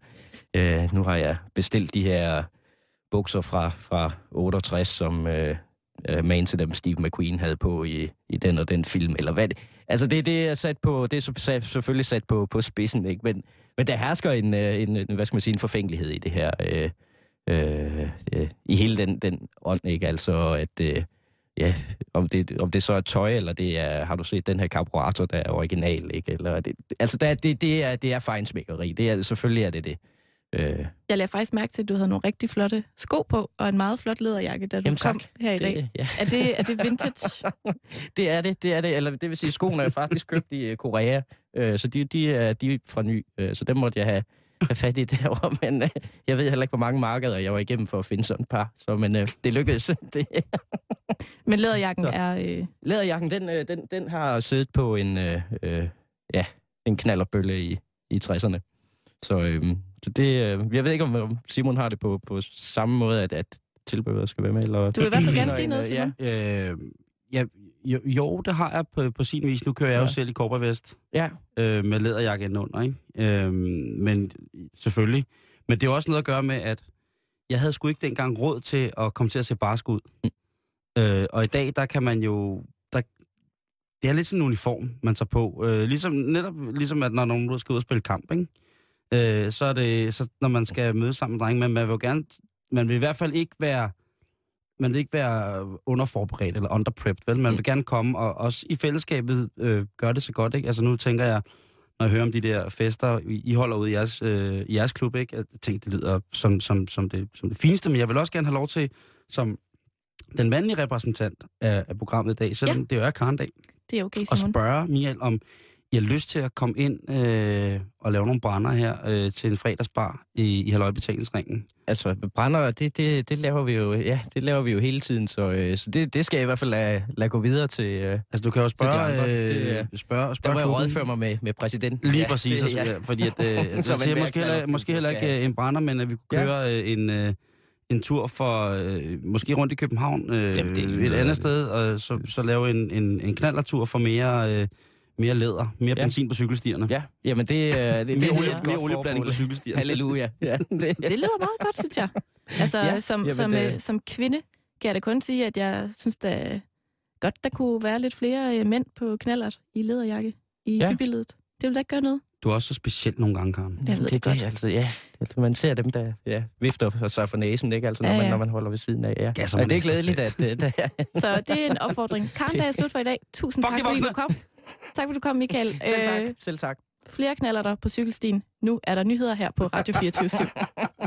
Speaker 4: Øh, nu har jeg bestilt de her bukser fra, fra 68, som øh, øh, man til dem Steve McQueen havde på i, i den og den film, eller hvad det, Altså det, det er sat på, det er selvfølgelig sat på, på spidsen, ikke? Men, men der hersker en, øh, en, en, hvad skal man sige, en forfængelighed i det her, øh, øh, øh, i hele den, den ånd, ikke? Altså at, øh, ja, om det, om det så er tøj, eller det er, har du set den her karburator, der er original, ikke? Eller det, altså der, det, det, er, det er fejnsmækkeri, det er, selvfølgelig er det det.
Speaker 2: Øh. Jeg lagde faktisk mærke til, at du havde nogle rigtig flotte sko på, og en meget flot læderjakke, da du Jamen, kom her i dag. Det, ja. er, det, er det vintage?
Speaker 4: det er det, det er det. Eller det vil sige, skoene er faktisk købt i uh, Korea, uh, så de, de, er, de er fra ny, uh, så dem måtte jeg have, have fat i derovre. Men uh, jeg ved heller ikke, hvor mange markeder jeg var igennem for at finde sådan et par. Så, men uh, det lykkedes. det.
Speaker 2: men læderjakken så. er...
Speaker 4: Øh... Læderjakken, den, uh, den, den har siddet på en, uh, uh, ja, en knallerbølle i, i 60'erne. Så, øhm, så det, øh, jeg ved ikke, om Simon har det på, på samme måde, at, at tilbehøret skal være med. Eller...
Speaker 2: Du vil i hvert fald gerne sige noget, Simon.
Speaker 3: Ja. Øh, ja, jo, jo, det har jeg på, på sin vis. Nu kører jeg ja. jo selv i korpervest.
Speaker 4: Ja.
Speaker 3: Øh, med læderjakke under, ikke? Øh, men selvfølgelig. Men det er også noget at gøre med, at jeg havde sgu ikke dengang råd til at komme til at se barsk ud. Mm. Øh, og i dag, der kan man jo... Der, det er lidt sådan en uniform, man tager på. Øh, ligesom, netop ligesom, at når nogen skal ud og spille kamp, ikke? Øh, så er det, så når man skal møde sammen med drenge, men man vil gerne, man vil i hvert fald ikke være, man vil ikke være underforberedt eller underprepped, vel? Man vil gerne komme og også i fællesskabet øh, gøre det så godt, ikke? Altså nu tænker jeg, når jeg hører om de der fester, I holder ude i jeres, øh, i jeres klub, ikke? Jeg tænkte, det lyder som, som, som, det, som det fineste, men jeg vil også gerne have lov til, som den mandlige repræsentant af, af programmet i dag, selvom ja. det jo er Karndag,
Speaker 2: Det er okay,
Speaker 3: og
Speaker 2: Simon.
Speaker 3: spørge Michael, om I har lyst til at komme ind øh, og lave nogle brænder her øh, til en fredagsbar i, i Halløjbetalingsringen.
Speaker 4: Altså, brænder, det, det, det, laver vi jo, ja, det laver vi jo hele tiden, så, øh, så det, det skal jeg i hvert fald lade, lade gå videre til... Øh,
Speaker 3: Altså, du kan jo spørge,
Speaker 4: andre. Det
Speaker 3: øh,
Speaker 4: er-
Speaker 3: spørge,
Speaker 4: der
Speaker 3: spørge
Speaker 4: må jeg rådføre mig med, med præsidenten.
Speaker 3: Lige
Speaker 4: ja,
Speaker 3: præcis,
Speaker 4: det,
Speaker 3: ja. fordi at, øh,
Speaker 4: Så
Speaker 3: så
Speaker 4: man
Speaker 3: siger måske heller, måske heller ikke øh, en brænder, men at vi kunne
Speaker 4: Ja.
Speaker 3: køre øh, en, øh, en tur for, øh, måske rundt i København, øh,
Speaker 4: Jamen, det
Speaker 3: et
Speaker 4: lyder-
Speaker 3: andet sted, og så, så lave en, en, en knallertur for mere, øh, mere læder, mere
Speaker 4: Ja.
Speaker 3: benzin på cykelstierne.
Speaker 4: Ja, jamen det, øh, det, det
Speaker 3: Mere,
Speaker 4: er
Speaker 3: olie, mere
Speaker 4: godt
Speaker 3: olieblanding på cykelstierne.
Speaker 4: Halleluja. Ja, det,
Speaker 2: Det lyder meget godt, synes jeg. Altså,
Speaker 4: Ja,
Speaker 2: ja, som,
Speaker 4: jamen,
Speaker 2: som,
Speaker 4: det-
Speaker 2: øh, som kvinde kan jeg da kun sige, at jeg synes da godt, der kunne være lidt flere øh, mænd på knallert i lederjakke i
Speaker 4: Ja.
Speaker 2: ja. bybilledet. Det vil da ikke gøre noget.
Speaker 3: Du er også så speciel nogle gange, Karen.
Speaker 2: Jeg ved
Speaker 4: det,
Speaker 2: det godt.
Speaker 4: Det, altså, ja, altså, man ser dem, der ja, vifter sig for næsen, ikke? Altså, når,
Speaker 2: Ja,
Speaker 4: man,
Speaker 2: ja.
Speaker 4: når man holder ved siden af. Ja.
Speaker 3: Gasser
Speaker 4: ja,
Speaker 3: man
Speaker 4: det er glædeligt, at...
Speaker 3: selv.
Speaker 4: øh, der,
Speaker 2: Så det er en opfordring. Karen, der er slut for i dag. Tusind
Speaker 3: Fuck
Speaker 2: tak, fordi du kom. Tak, fordi du kom, Michael.
Speaker 4: Selv tak.
Speaker 2: Øh,
Speaker 4: Selv tak.
Speaker 2: flere knaller der på cykelstien. Nu er der nyheder her på Radio 24 /7.